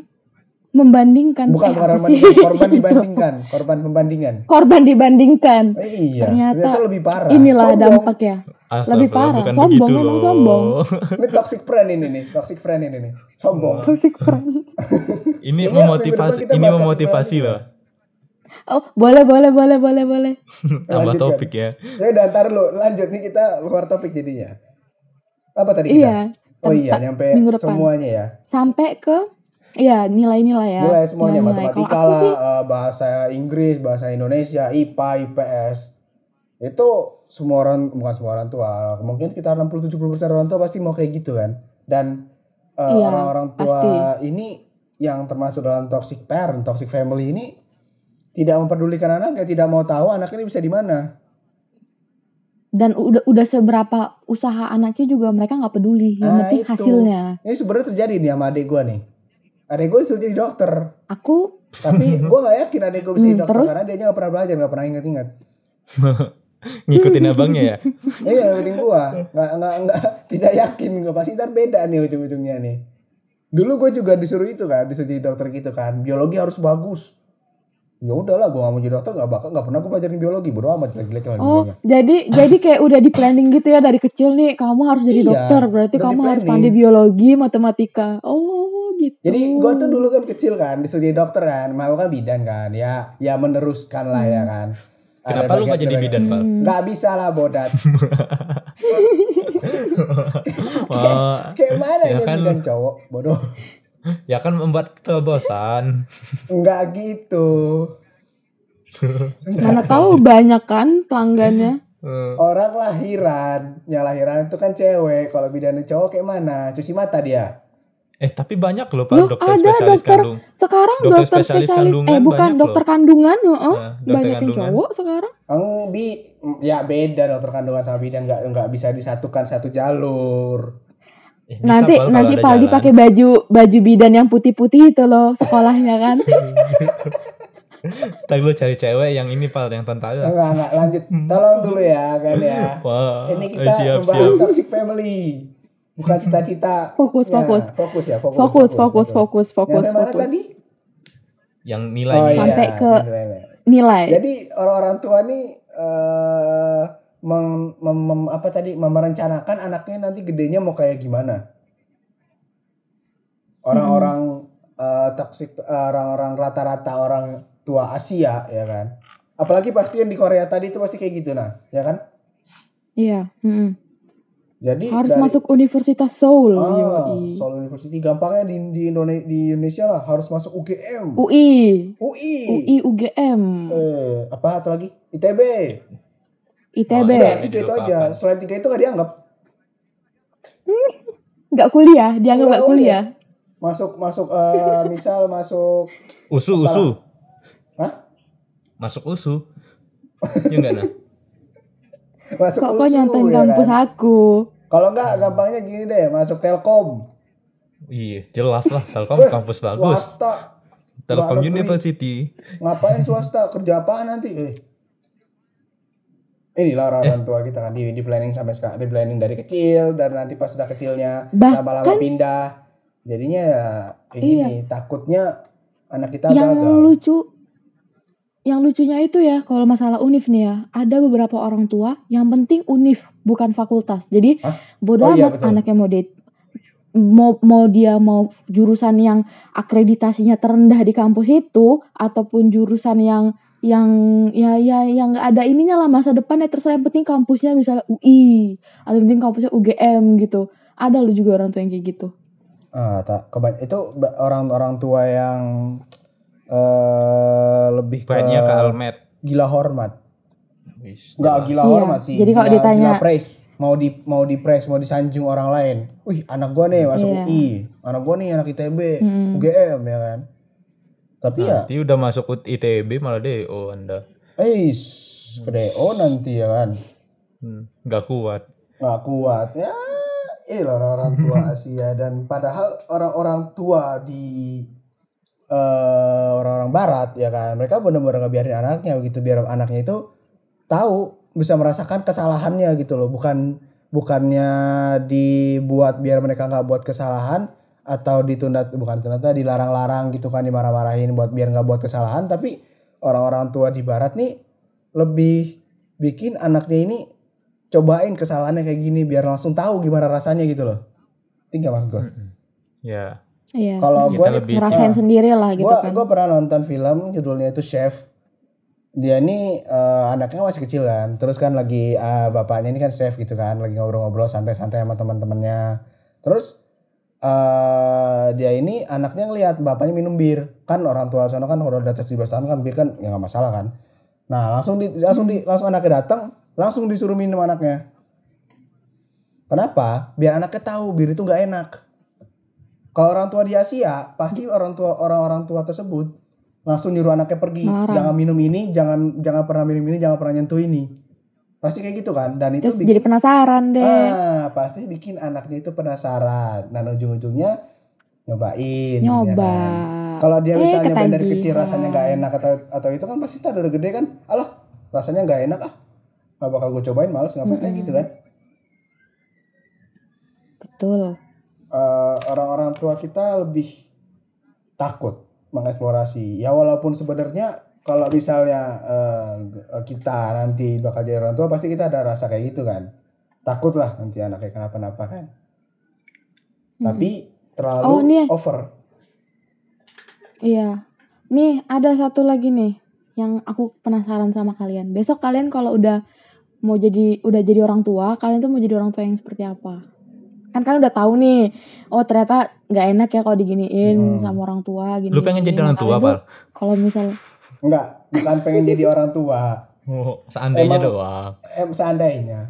membandingkan. Bukan Eh, bukan membandingkan, sih? <laughs> korban dibandingkan, korban pembandingan. Korban dibandingkan. Eh, iya, Ternyata lebih parah. Inilah Sombong. dampaknya. Lebih Astagfirullah, parah. bukan Sombong, memang loh. sombong. <laughs> Ini toxic friend ini nih, toxic friend ini nih. Sombong. Toxic friend. <laughs> Ini Kayaknya memotivasi, ini memotivasi loh. Oh, boleh, boleh, boleh, boleh, boleh. Tambah topik ya. Ya udah ntar lu lanjut nih kita luar topik jadinya. Apa tadi kita? Iya. Oh iya, nyampe minggu depan. semuanya ya. Sampai ke Iya, nilai-nilai ya. Mulai semuanya Nilai-nilai. matematika Kalau aku lah, sih, eh, bahasa Inggris, bahasa Indonesia, IPA, IPS. Itu semua orang bukan semua orang tua, mungkin sekitar 60 70% orang tua pasti mau kayak gitu kan. Dan eh, Iya, orang-orang tua pasti. ini yang termasuk dalam toxic parent, toxic family ini tidak memperdulikan anaknya, tidak mau tahu anaknya ini bisa di mana. dan udah udah seberapa usaha anaknya juga mereka nggak peduli. Yang Ah, penting itu. hasilnya. Ini sebenarnya terjadi nih sama adik gua nih. Adik gue disuruh jadi dokter, Aku tapi <laughs> gua nggak yakin adik gue bisa jadi Hmm, dokter terus? karena dia nggak pernah belajar, nggak pernah ingat-ingat. <laughs> Ngikutin abangnya ya. <laughs> Iya, ngikutin gua. Nggak, nggak, nggak, tidak yakin gua pasti ntar beda nih ujung-ujungnya nih. Dulu gue juga disuruh itu kan, disuruh jadi dokter gitu kan. Biologi harus bagus. Ya udahlah, gua nggak mau jadi dokter, nggak bakal, nggak pernah gue pelajarin biologi. Bodo amat jelek-jelek lah Oh, jadi jadi kayak udah di planning gitu ya dari kecil nih kamu harus jadi Iya, dokter berarti kamu harus pandai biologi, matematika. Oh, gitu. Jadi gua tuh dulu kan kecil kan, disuruh jadi dokter kan, mau kan bidan kan, ya, ya meneruskan lah ya kan. Ada Kenapa lu nggak jadi bidan, Pak? Hmm. Nggak bisa lah bodat. Wah, <laughs> Kayak mana Ya kan. bidan cowok, bodoh. ya kan membuat kebosan. Enggak gitu. <laughs> Mana tahu banyak kan pelanggannya. Eh, Orang lahiran, yang lahiran itu kan cewek. Kalau bidannya cowok kayak mana? Cuci mata dia. Eh tapi banyak loh Loh, pak dokter ada spesialis dokter- kandung. Sekarang Dokter dokter, spesialis spesialis, kandungan eh bukan dokter loh. kandungan, heeh. Nah, dokter banyak yang kandungan. cowok sekarang. Eng, bi, ya beda dokter kandungan sama bidan nggak nggak bisa disatukan satu jalur. Eh, bisa, nanti Pal, kalau nanti Paldi pakai baju baju bidan yang putih-putih itu loh sekolahnya kan. <laughs> Ntar lu cari cewek yang ini pal yang tentara. Enggak enggak lanjut. Tolong dulu ya kan ya. Wah, Ini eh, kita siap, membahas siap. toxic family. Bukan cita-cita. Fokus, fokus. Fokus ya, fokus. Fokus, fokus, fokus, fokus, mana fokus. tadi? yang Oh nilai iya. Sampai ke- nilai-nilai. Nilai. Jadi orang-orang tua nih eh mem- mem- mem- apa tadi memerencanakan anaknya nanti gedenya mau kayak gimana. Orang-orang eh, toxic orang-orang rata-rata orang tua Asia ya kan. Apalagi pasti yang di Korea tadi itu pasti kayak gitu nah, ya kan? Iya. mm-mm. Jadi Harus dari- masuk Universitas Seoul. Ah, yoi. Seoul University gampangnya di di, Indone- di Indonesia lah harus masuk UGM, UI. UI, UI UGM. eh apa atau lagi ITB. ITB. Oh, Udah iya. tiga itu aja. Selain tiga itu nggak dianggap. <laughs> Nggak kuliah, dianggap Nggak nggak kuliah. Masuk masuk eh, <laughs> misal masuk usu Apalah. usu Hah? masuk usu ya enggak nah <laughs> masuk Kok kok USU, nyantain ya kampus kan? aku? Kalau nggak gampangnya gini deh, masuk Telkom. iya jelas lah Telkom kampus bagus Swasta. Telkom luar negeri. University Ngapain swasta? Kerja apaan nanti? Eh. Inilah orang-orang tua kita kan di, di planning sampai sekarang, di planning dari kecil dan nanti pas sudah kecilnya lama-lama pindah. Jadinya ya kayak Iya. gini, takutnya anak kita yang gagal. lucu yang lucunya itu ya kalau masalah univ nih ya ada beberapa orang tua yang penting univ bukan fakultas jadi Hah? bodoh Oh iya, amat betul. anaknya mau date mau mau dia mau jurusan yang akreditasinya terendah di kampus itu ataupun jurusan yang yang ya ya yang nggak ada ininya lah masa depannya terserah yang penting kampusnya misalnya UI atau penting kampusnya UGM gitu ada lu juga orang tua yang kayak gitu Ah, tak itu orang-orang tua yang eh lebih ke banyak ke Almed gila hormat. Enggak gila Iya, hormat sih. jadi kalau gila, ditanya- gila praise, mau di mau di praise, mau disanjung orang lain. Wih, anak gua nih masuk Iya. UI. Anak gua nih anak ITB, Mm. UGM ya kan. Tapi ya, nanti udah masuk ITB malah DO anda eh ke DO nanti ya kan. hmm, nggak kuat nggak kuat ya ini orang-orang tua <laughs> Asia dan padahal orang-orang tua di eh, orang-orang Barat ya kan? Mereka benar-benar ngebiarin anaknya gitu biar anaknya itu tahu bisa merasakan kesalahannya gitu loh. Bukan bukannya dibuat biar mereka nggak buat kesalahan atau ditunda bukan ternyata dilarang-larang gitu kan dimarah-marahin buat biar nggak buat kesalahan. Tapi orang-orang tua di Barat nih lebih bikin anaknya ini cobain kesalahannya kayak gini biar langsung tahu gimana rasanya gitu loh. Tinggal maksud gue. ya iya Kalau Kita gue ngerasain sendiri lah gitu gua kan gua pernah nonton film judulnya itu Chef. Dia ini eh, anaknya masih kecil kan. Terus kan lagi eh, bapaknya ini kan chef gitu kan, lagi ngobrol-ngobrol santai-santai sama teman-temannya. Terus eh dia ini anaknya ngelihat bapaknya minum bir. Kan orang tua sana kan udah di atas 17 tahun kan bir kan ya nggak masalah kan. Nah, langsung di langsung di langsung anaknya datang, langsung disuruh minum anaknya. Kenapa? Biar anaknya tahu bir itu nggak enak. Kalau orang tua di Asia, pasti orang tua orang-orang tua tersebut langsung nyuruh anaknya pergi, Melarang. jangan minum ini, jangan jangan pernah minum ini, jangan pernah nyentuh ini. Pasti kayak gitu kan? Dan itu terus jadi bikin penasaran deh ah, pasti bikin anaknya itu penasaran. Dan ujung-ujungnya nyobain. ya nyoba kan? Kalau dia Eh, misalnya nyobain dari kecil rasanya nggak enak atau atau itu kan pasti tak udah gede kan, alah rasanya nggak enak ah, nggak bakal gue cobain, males ngapain kayak gitu kan? betul Eh, orang-orang tua kita lebih takut mengeksplorasi. Ya walaupun sebenarnya kalau misalnya eh, kita nanti bakal jadi orang tua pasti kita ada rasa kayak gitu kan. Takut lah nanti anaknya kenapa-napa kan. Tapi terlalu Oh, nih. over. Iya. Nih, ada satu lagi nih yang aku penasaran sama kalian. Besok kalian kalau udah mau jadi udah jadi orang tua, kalian tuh mau jadi orang tua yang seperti apa? Kan kalian udah tahu nih. Oh, ternyata nggak enak ya kalau diginiin Hmm. sama orang tua gini. lu pengen jadi orang tua Pak? Pal? Kalau misal Enggak, bukan pengen jadi orang tua. oh, seandainya Emang- doang Em seandainya.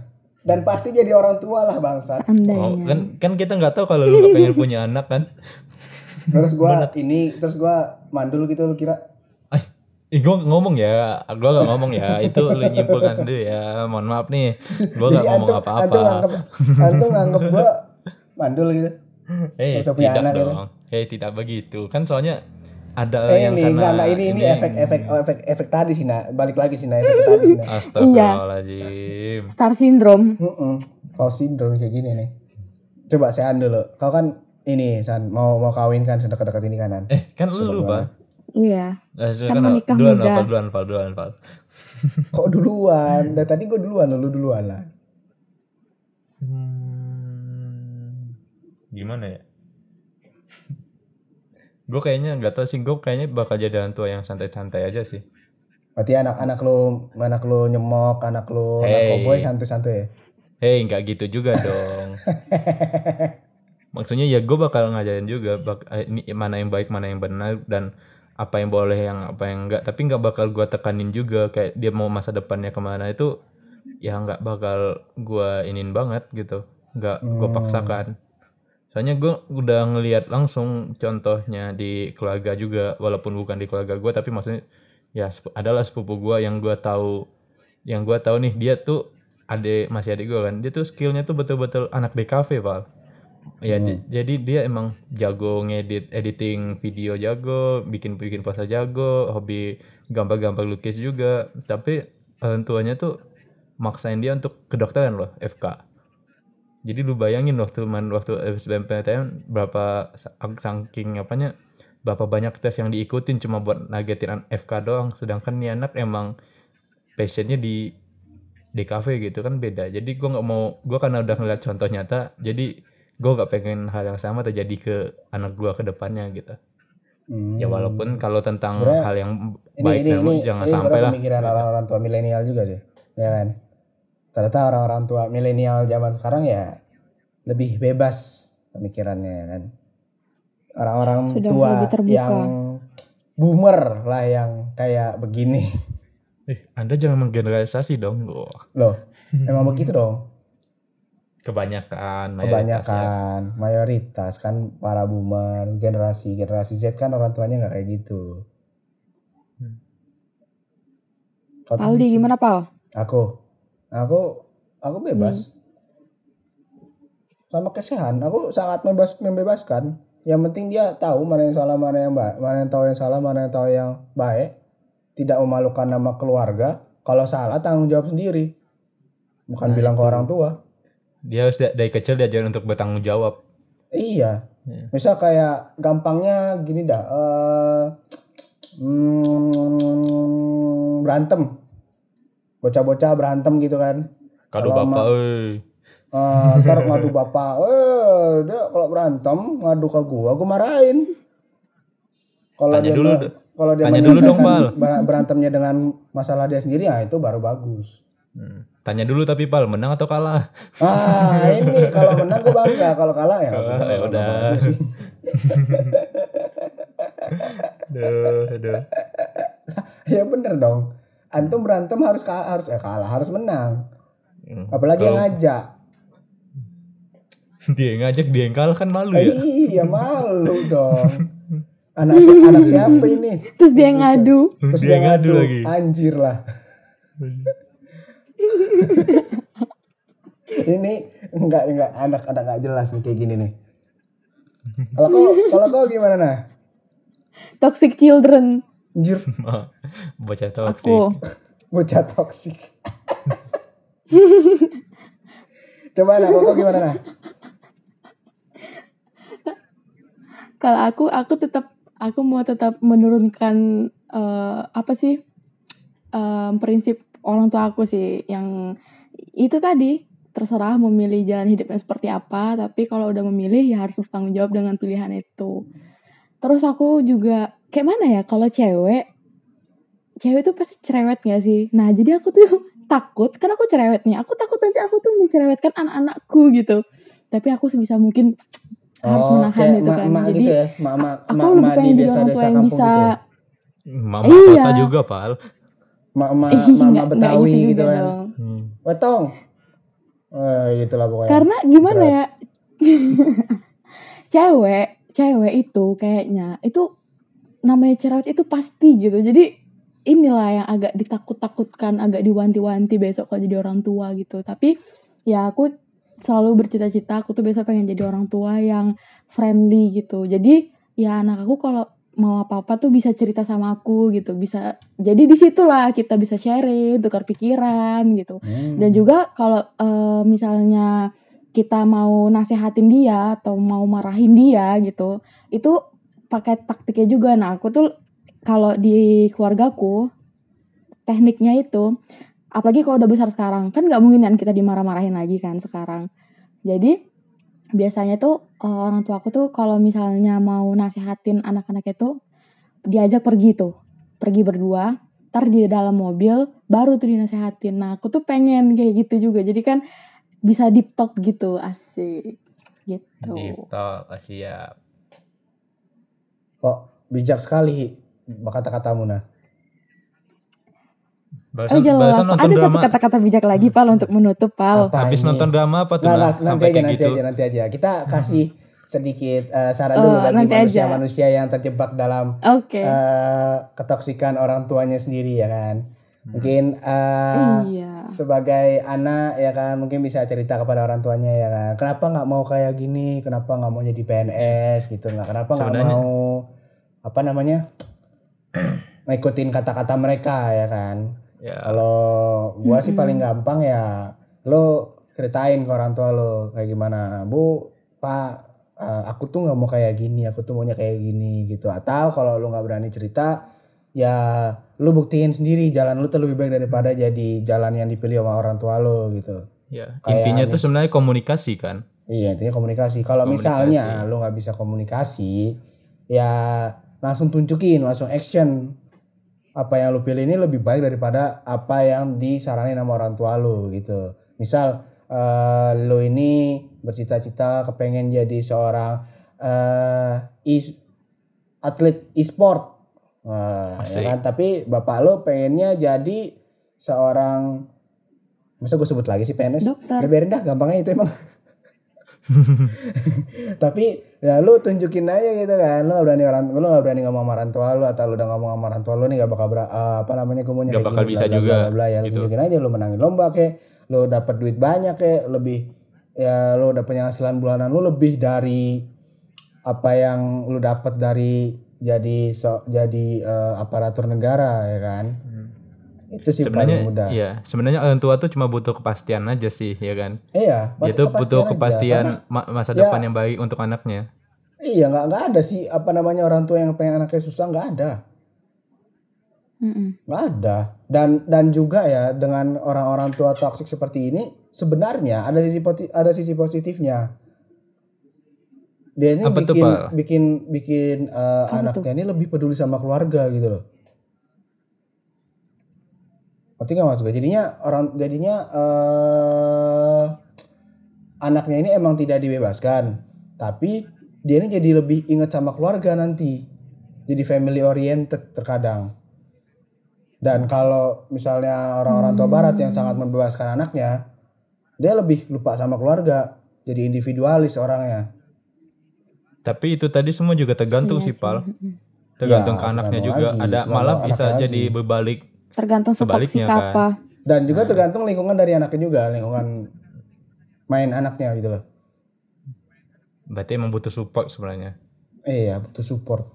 Dan pasti jadi orang tua lah bangsat. oh, kan kan kita nggak tahu kalau lu nggak pengen <laughs> punya anak kan Terus gua ini terus gua mandul gitu lu kira. Ih, gue ngomong ya, gue gak ngomong ya, itu lu nyimpulkan sendiri ya, mohon maaf nih, gue gak Jadi ngomong antum- Antum apa-apa. nganggep, antum nganggep gua mandul gitu. Eh, punya tidak anak gitu. dong, eh tidak begitu, kan soalnya ada Eh yang ini karena enggak enggak ini ini efek efek oh, efek efek tadi sih nah balik lagi sih nah efek tadi sih nah. Astagfirullahaladzim. Star syndrome. Heeh. Kalau sindrom kayak gini nih. Coba saya dulu. Kau kan ini San mau mau kawin kan sedekat-dekat ini kanan. Eh, kan lu? Bang. Iya. Nah, Kan mau nikah duluan, muda. Val, duluan, Val, duluan, Val. Kok duluan? Dari tadi gue duluan, lu duluan lah. Gimana ya? gue kayaknya nggak tahu sih, gue kayaknya bakal jadi orang tua yang santai-santai aja sih. Berarti anak-anak lu, anak lu nyemok, anak anak Hey. cowboy santuy-santuy ya? Hei, nggak gitu juga dong. <laughs> Maksudnya ya gue bakal ngajarin juga bak eh, ini mana yang baik, mana yang benar dan apa yang boleh, yang apa yang enggak. Tapi nggak bakal gue tekanin juga kayak dia mau masa depannya ke mana itu ya nggak bakal gue inin banget gitu. Nggak gue Hmm. paksakan. Soalnya gue udah ngelihat langsung contohnya di keluarga juga, walaupun bukan di keluarga gue, tapi maksudnya ya adalah sepupu gue yang gue tahu, yang gue tahu nih dia tuh adik masih adik gue kan, dia tuh skillnya tuh betul-betul anak DKV Val. Ya di- jadi dia emang jago ngedit, editing video jago, bikin bikin poster jago, hobi gambar-gambar lukis juga. Tapi orang tuanya tuh maksain dia untuk kedokteran loh, FK. Jadi lu bayangin waktu man waktu SBMPTN berapa sa- saking apanya berapa banyak tes yang diikutin cuma buat nagetin FK doang. Sedangkan nih anak emang passionnya di DKV gitu kan beda. Jadi gua nggak mau gua karena udah ngeliat contoh nyata jadi gua nggak pengen hal yang sama terjadi ke anak gua ke depannya gitu. Hmm. ya walaupun kalau tentang Sebenarnya hal yang baik ini dan ini, jangan ini sampai lah. pemikiran orang-orang tua milenial juga deh ya kan ternyata orang-orang tua milenial zaman sekarang ya lebih bebas pemikirannya ya kan? Orang-orang Sudah tua yang boomer lah yang kayak begini. Eh anda jangan menggeneralisasi dong Wah, loh emang begitu dong? Kebanyakan mayoritas ya. kebanyakan mayoritas kan para boomer generasi generasi Z kan orang tuanya nggak kayak gitu. Hmm. Aldi gimana Pal? Aku, aku, aku bebas. Hmm. Sama kesehan, aku sangat membebas, membebaskan. Yang penting dia tahu mana yang salah, mana yang baik, mana yang tahu yang salah, mana yang tahu yang baik. Tidak memalukan nama keluarga. Kalau salah tanggung jawab sendiri. Bukan Nah, bilang ke orang tua. dia harus da- dari kecil diajarin untuk bertanggung jawab Iya. Ya. Misal kayak gampangnya gini dah. eh hmm, berantem. Bocah-bocah berantem gitu kan. kado Kalau bapak Eh, ntar ngadu bapak, eh dia kalau berantem ngadu ke gua, gua marahin. Kalau dia dulu kalau dia Tanya dulu dong, Pal. ber- berantemnya dengan masalah dia sendiri, ya itu baru bagus. Hmm. Tanya dulu tapi Pal, menang atau kalah? Ah ini kalau menang gua bangga, kalau kalah ya Kalah, udah, ya udah. <laughs> Aduh, aduh. ya bener dong. Antum berantem harus ka- harus eh, kalah, harus menang. Hmm. Apalagi yang Kalau ngajak. <laughs> dia yang ngajak dia yang kalah kan malu ya. Iya malu <laughs> dong. Anak si- anak siapa ini? Terus dia Buset. ngadu. Terus dia dia ngadu ngadu, lagi. anjir lah. <laughs> ini enggak enggak anak anak enggak jelas nih kayak gini nih. Kalau kau kalau kau gimana nah? Toxic children. Anjir, <laughs> Bocah toksik. Aku. <laughs> bocah toksik. <laughs> Coba nah, kau gimana nah? Kalau aku aku tetap aku mau tetap menurunkan eh, apa sih em, prinsip orang tua aku sih yang itu tadi terserah memilih jalan hidupnya seperti apa tapi kalau udah memilih ya harus bertanggung jawab dengan pilihan itu terus aku juga kayak mana ya kalau cewek cewek tuh pasti cerewet gak sih nah jadi aku tuh <laughs> takut kan aku cerewet nih aku takut nanti aku tuh mencerewetkan anak-anakku gitu tapi aku sebisa mungkin <tsk> harus menahan Oh, kayak itu kan mak-mak jadi gitu ya, mak-mak aku mak-mak lebih di pengen jadi orang desa-desa tua yang kampung bisa gitu ya. Mama Iya. kota juga, Pal. Mak-mak nggak- nggak Betawi gitu gitu juga kan. dong. Hmm. Wetong. Eh, itulah pokoknya. Karena gimana Berat. ya? <laughs> cewek, cewek itu kayaknya itu namanya cerewet itu pasti gitu. Jadi inilah yang agak ditakut-takutkan, agak diwanti-wanti besok kalau jadi orang tua gitu. Tapi ya aku selalu bercita-cita aku tuh besok pengen jadi orang tua yang friendly gitu. Jadi ya anak aku kalau mau apa-apa tuh bisa cerita sama aku gitu, bisa jadi di situlah kita bisa sharing, tukar pikiran gitu. Hmm. Dan juga kalau eh, misalnya kita mau nasehatin dia atau mau marahin dia gitu, itu pakai taktiknya juga. Nah, aku tuh kalau di keluargaku tekniknya itu apalagi kalau udah besar sekarang kan nggak mungkin kan kita dimarah-marahin lagi kan sekarang. Jadi biasanya tuh eh, orang tua aku tuh kalau misalnya mau nasihatin anak-anak itu diajak pergi tuh pergi berdua ntar di dalam mobil baru tuh dinasehatin. Nah aku tuh pengen kayak gitu juga. Jadi kan bisa deep talk gitu asik gitu Deep talk, oh, siap. Kok bijak sekali kata-katamu nah. Oh Barusan, jelas, barusan nonton ada satu drama. kata-kata bijak lagi pal untuk menutup pal. Apa Habis ini? nonton drama apa tuh? Nah, Nah, nanti sampai aja, nanti gitu. aja, nanti aja. Kita <laughs> kasih sedikit eh, saran Oh, dulu bagi nanti aja. manusia-manusia yang terjebak dalam Oke. eh, ketoksikan orang tuanya sendiri ya kan. Mungkin eh, iya. sebagai anak ya kan mungkin bisa cerita kepada orang tuanya ya kan. Kenapa nggak mau kayak gini? Kenapa nggak mau jadi PNS gitu? Nggak kenapa nggak mau apa namanya? <clears throat> ngikutin kata-kata mereka ya kan. Ya, Kalau gua sih paling gampang ya lo ceritain ke orang tua lo kayak gimana, Bu, Pak, eh, aku tuh nggak mau kayak gini, aku tuh maunya kayak gini gitu. Atau kalau lo nggak berani cerita, ya lo buktiin sendiri jalan lo tuh lebih baik daripada jadi jalan yang dipilih sama orang tua lo gitu. ya. Kayak Intinya tuh sebenarnya komunikasi kan. Iya intinya komunikasi. Kalau misalnya lo nggak bisa komunikasi, ya langsung tunjukin, langsung action. Apa yang lo pilih ini lebih baik daripada apa yang disaranin sama orang tua lo gitu. Misal eh, lo ini bercita-cita kepengen jadi seorang eh e- atlet e-sport, Wah, ya kan? Tapi bapak lo pengennya jadi seorang masa gue sebut lagi sih PNS? Dokter. Biarin dah, gampangnya itu emang. <laughs> Tapi ya lu tunjukin aja gitu kan. Lu gak berani orang lu gak berani ngomong sama orang tua lu atau lu udah ngomong sama orang tua lu nih gak bakal ber, eh, apa namanya gue maunya Gak bakal gini, bisa bla, juga, bla, bla, bla. ya lu gitu. tunjukin aja lu menangin lomba kayak lu dapat duit banyak kayak lebih ya lu udah penghasilan bulanan lu lebih dari apa yang lu dapat dari jadi so, jadi eh, aparatur negara ya kan. Itu sih Sebenarnya paling mudah. iya, sebenarnya orang tua tuh cuma butuh kepastian aja sih, ya kan. Iya, Dia tuh butuh aja, kepastian karena- ma- masa ya- depan yang baik untuk anaknya. Iya nggak nggak ada sih apa namanya orang tua yang pengen anaknya susah nggak ada Mm-mm. nggak ada dan dan juga ya dengan orang-orang tua toksik seperti ini sebenarnya ada sisi ada sisi positifnya dia ini Apa tuh, bikin Pak? bikin bikin eh, Apa anaknya ini lebih peduli sama keluarga gitu loh Ngerti nggak mas gue? Jadinya orang jadinya eh anaknya ini emang tidak dibebaskan, tapi dia ini jadi lebih inget sama keluarga nanti, jadi family oriented terkadang. Dan kalau misalnya orang-orang tua barat yang sangat membebaskan anaknya, dia lebih lupa sama keluarga, jadi individualis orangnya. Tapi itu tadi semua juga tergantung Iya sih, Pal. Tergantung Ya, ke anaknya juga. lagi, Ada malah bisa lagi. jadi berbalik. Tergantung Sebaliknya kan. apa. Dan juga tergantung lingkungan dari anaknya juga, lingkungan main anaknya gitu loh. Berarti emang butuh support sebenarnya. Iya, butuh support.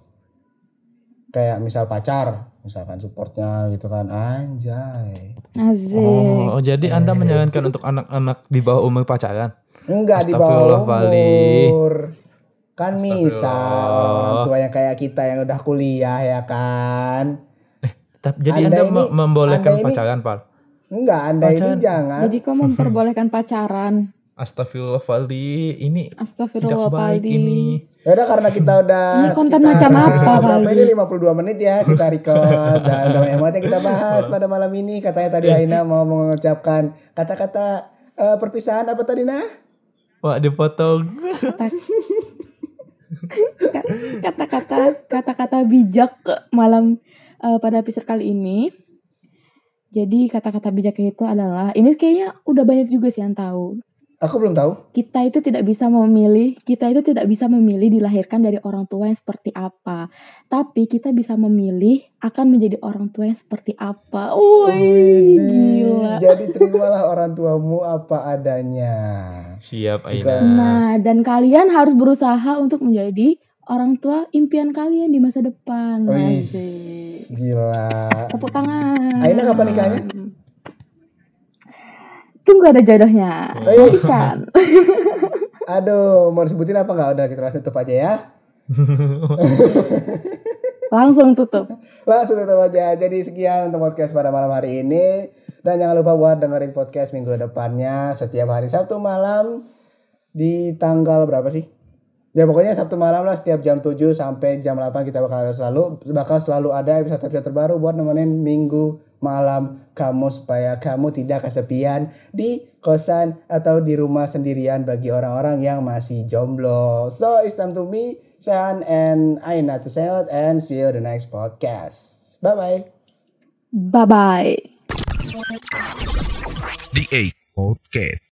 Kayak misal pacar, misalkan supportnya gitu kan, anjay. Asik. Oh, jadi Anda menyarankan untuk anak-anak di bawah umur pacaran? Enggak di bawah umur. Kan misal orang tua yang kayak kita yang udah kuliah ya kan. Tapi jadi Anda Anda, ini- me- membolehkan Anda ini- pacaran, Pal? Enggak, Anda ini Pacaran. jangan. Jadi kau memperbolehkan pacaran. Astagfirullah, Valdi. Ini Astagfirullah ini. Ya udah karena kita udah Ini konten macam apa, <laughs> Baldi? ini 52 menit ya kita record dan banyak banget yang kita bahas pada malam ini. Katanya tadi Aina mau mengucapkan kata-kata eh, perpisahan apa tadi nah? Wah, dipotong. Kata- <laughs> Kata-kata kata-kata bijak malam eh, pada episode kali ini. Jadi kata-kata bijak itu adalah ini kayaknya udah banyak juga sih yang tahu. Aku belum tahu. Kita itu tidak bisa memilih, kita itu tidak bisa memilih dilahirkan dari orang tua yang seperti apa. Tapi kita bisa memilih akan menjadi orang tua yang seperti apa. Wih, gila. Jadi terimalah orang tuamu apa adanya. Siap, Aina. Nah, dan kalian harus berusaha untuk menjadi orang tua impian kalian di masa depan. Wih, gila. Tepuk tangan. Aina kapan nikahnya? Tunggu ada jodohnya. Oh, iya. Kan. <laughs> Aduh, mau disebutin apa nggak? Udah kita langsung tutup aja ya. <laughs> langsung tutup. Langsung tutup aja. Jadi sekian untuk podcast pada malam hari ini. Dan jangan lupa buat dengerin podcast minggu depannya setiap hari Sabtu malam di tanggal berapa sih? Ya pokoknya Sabtu malam lah setiap jam 7 sampai jam 8 kita bakal selalu bakal selalu ada episode-episode terbaru buat nemenin minggu malam kamu supaya kamu tidak kesepian di kosan atau di rumah sendirian bagi orang-orang yang masih jomblo. So it's time to me, San and Aina to say out and see you the next podcast. Bye bye. Bye bye. The 8 Podcast.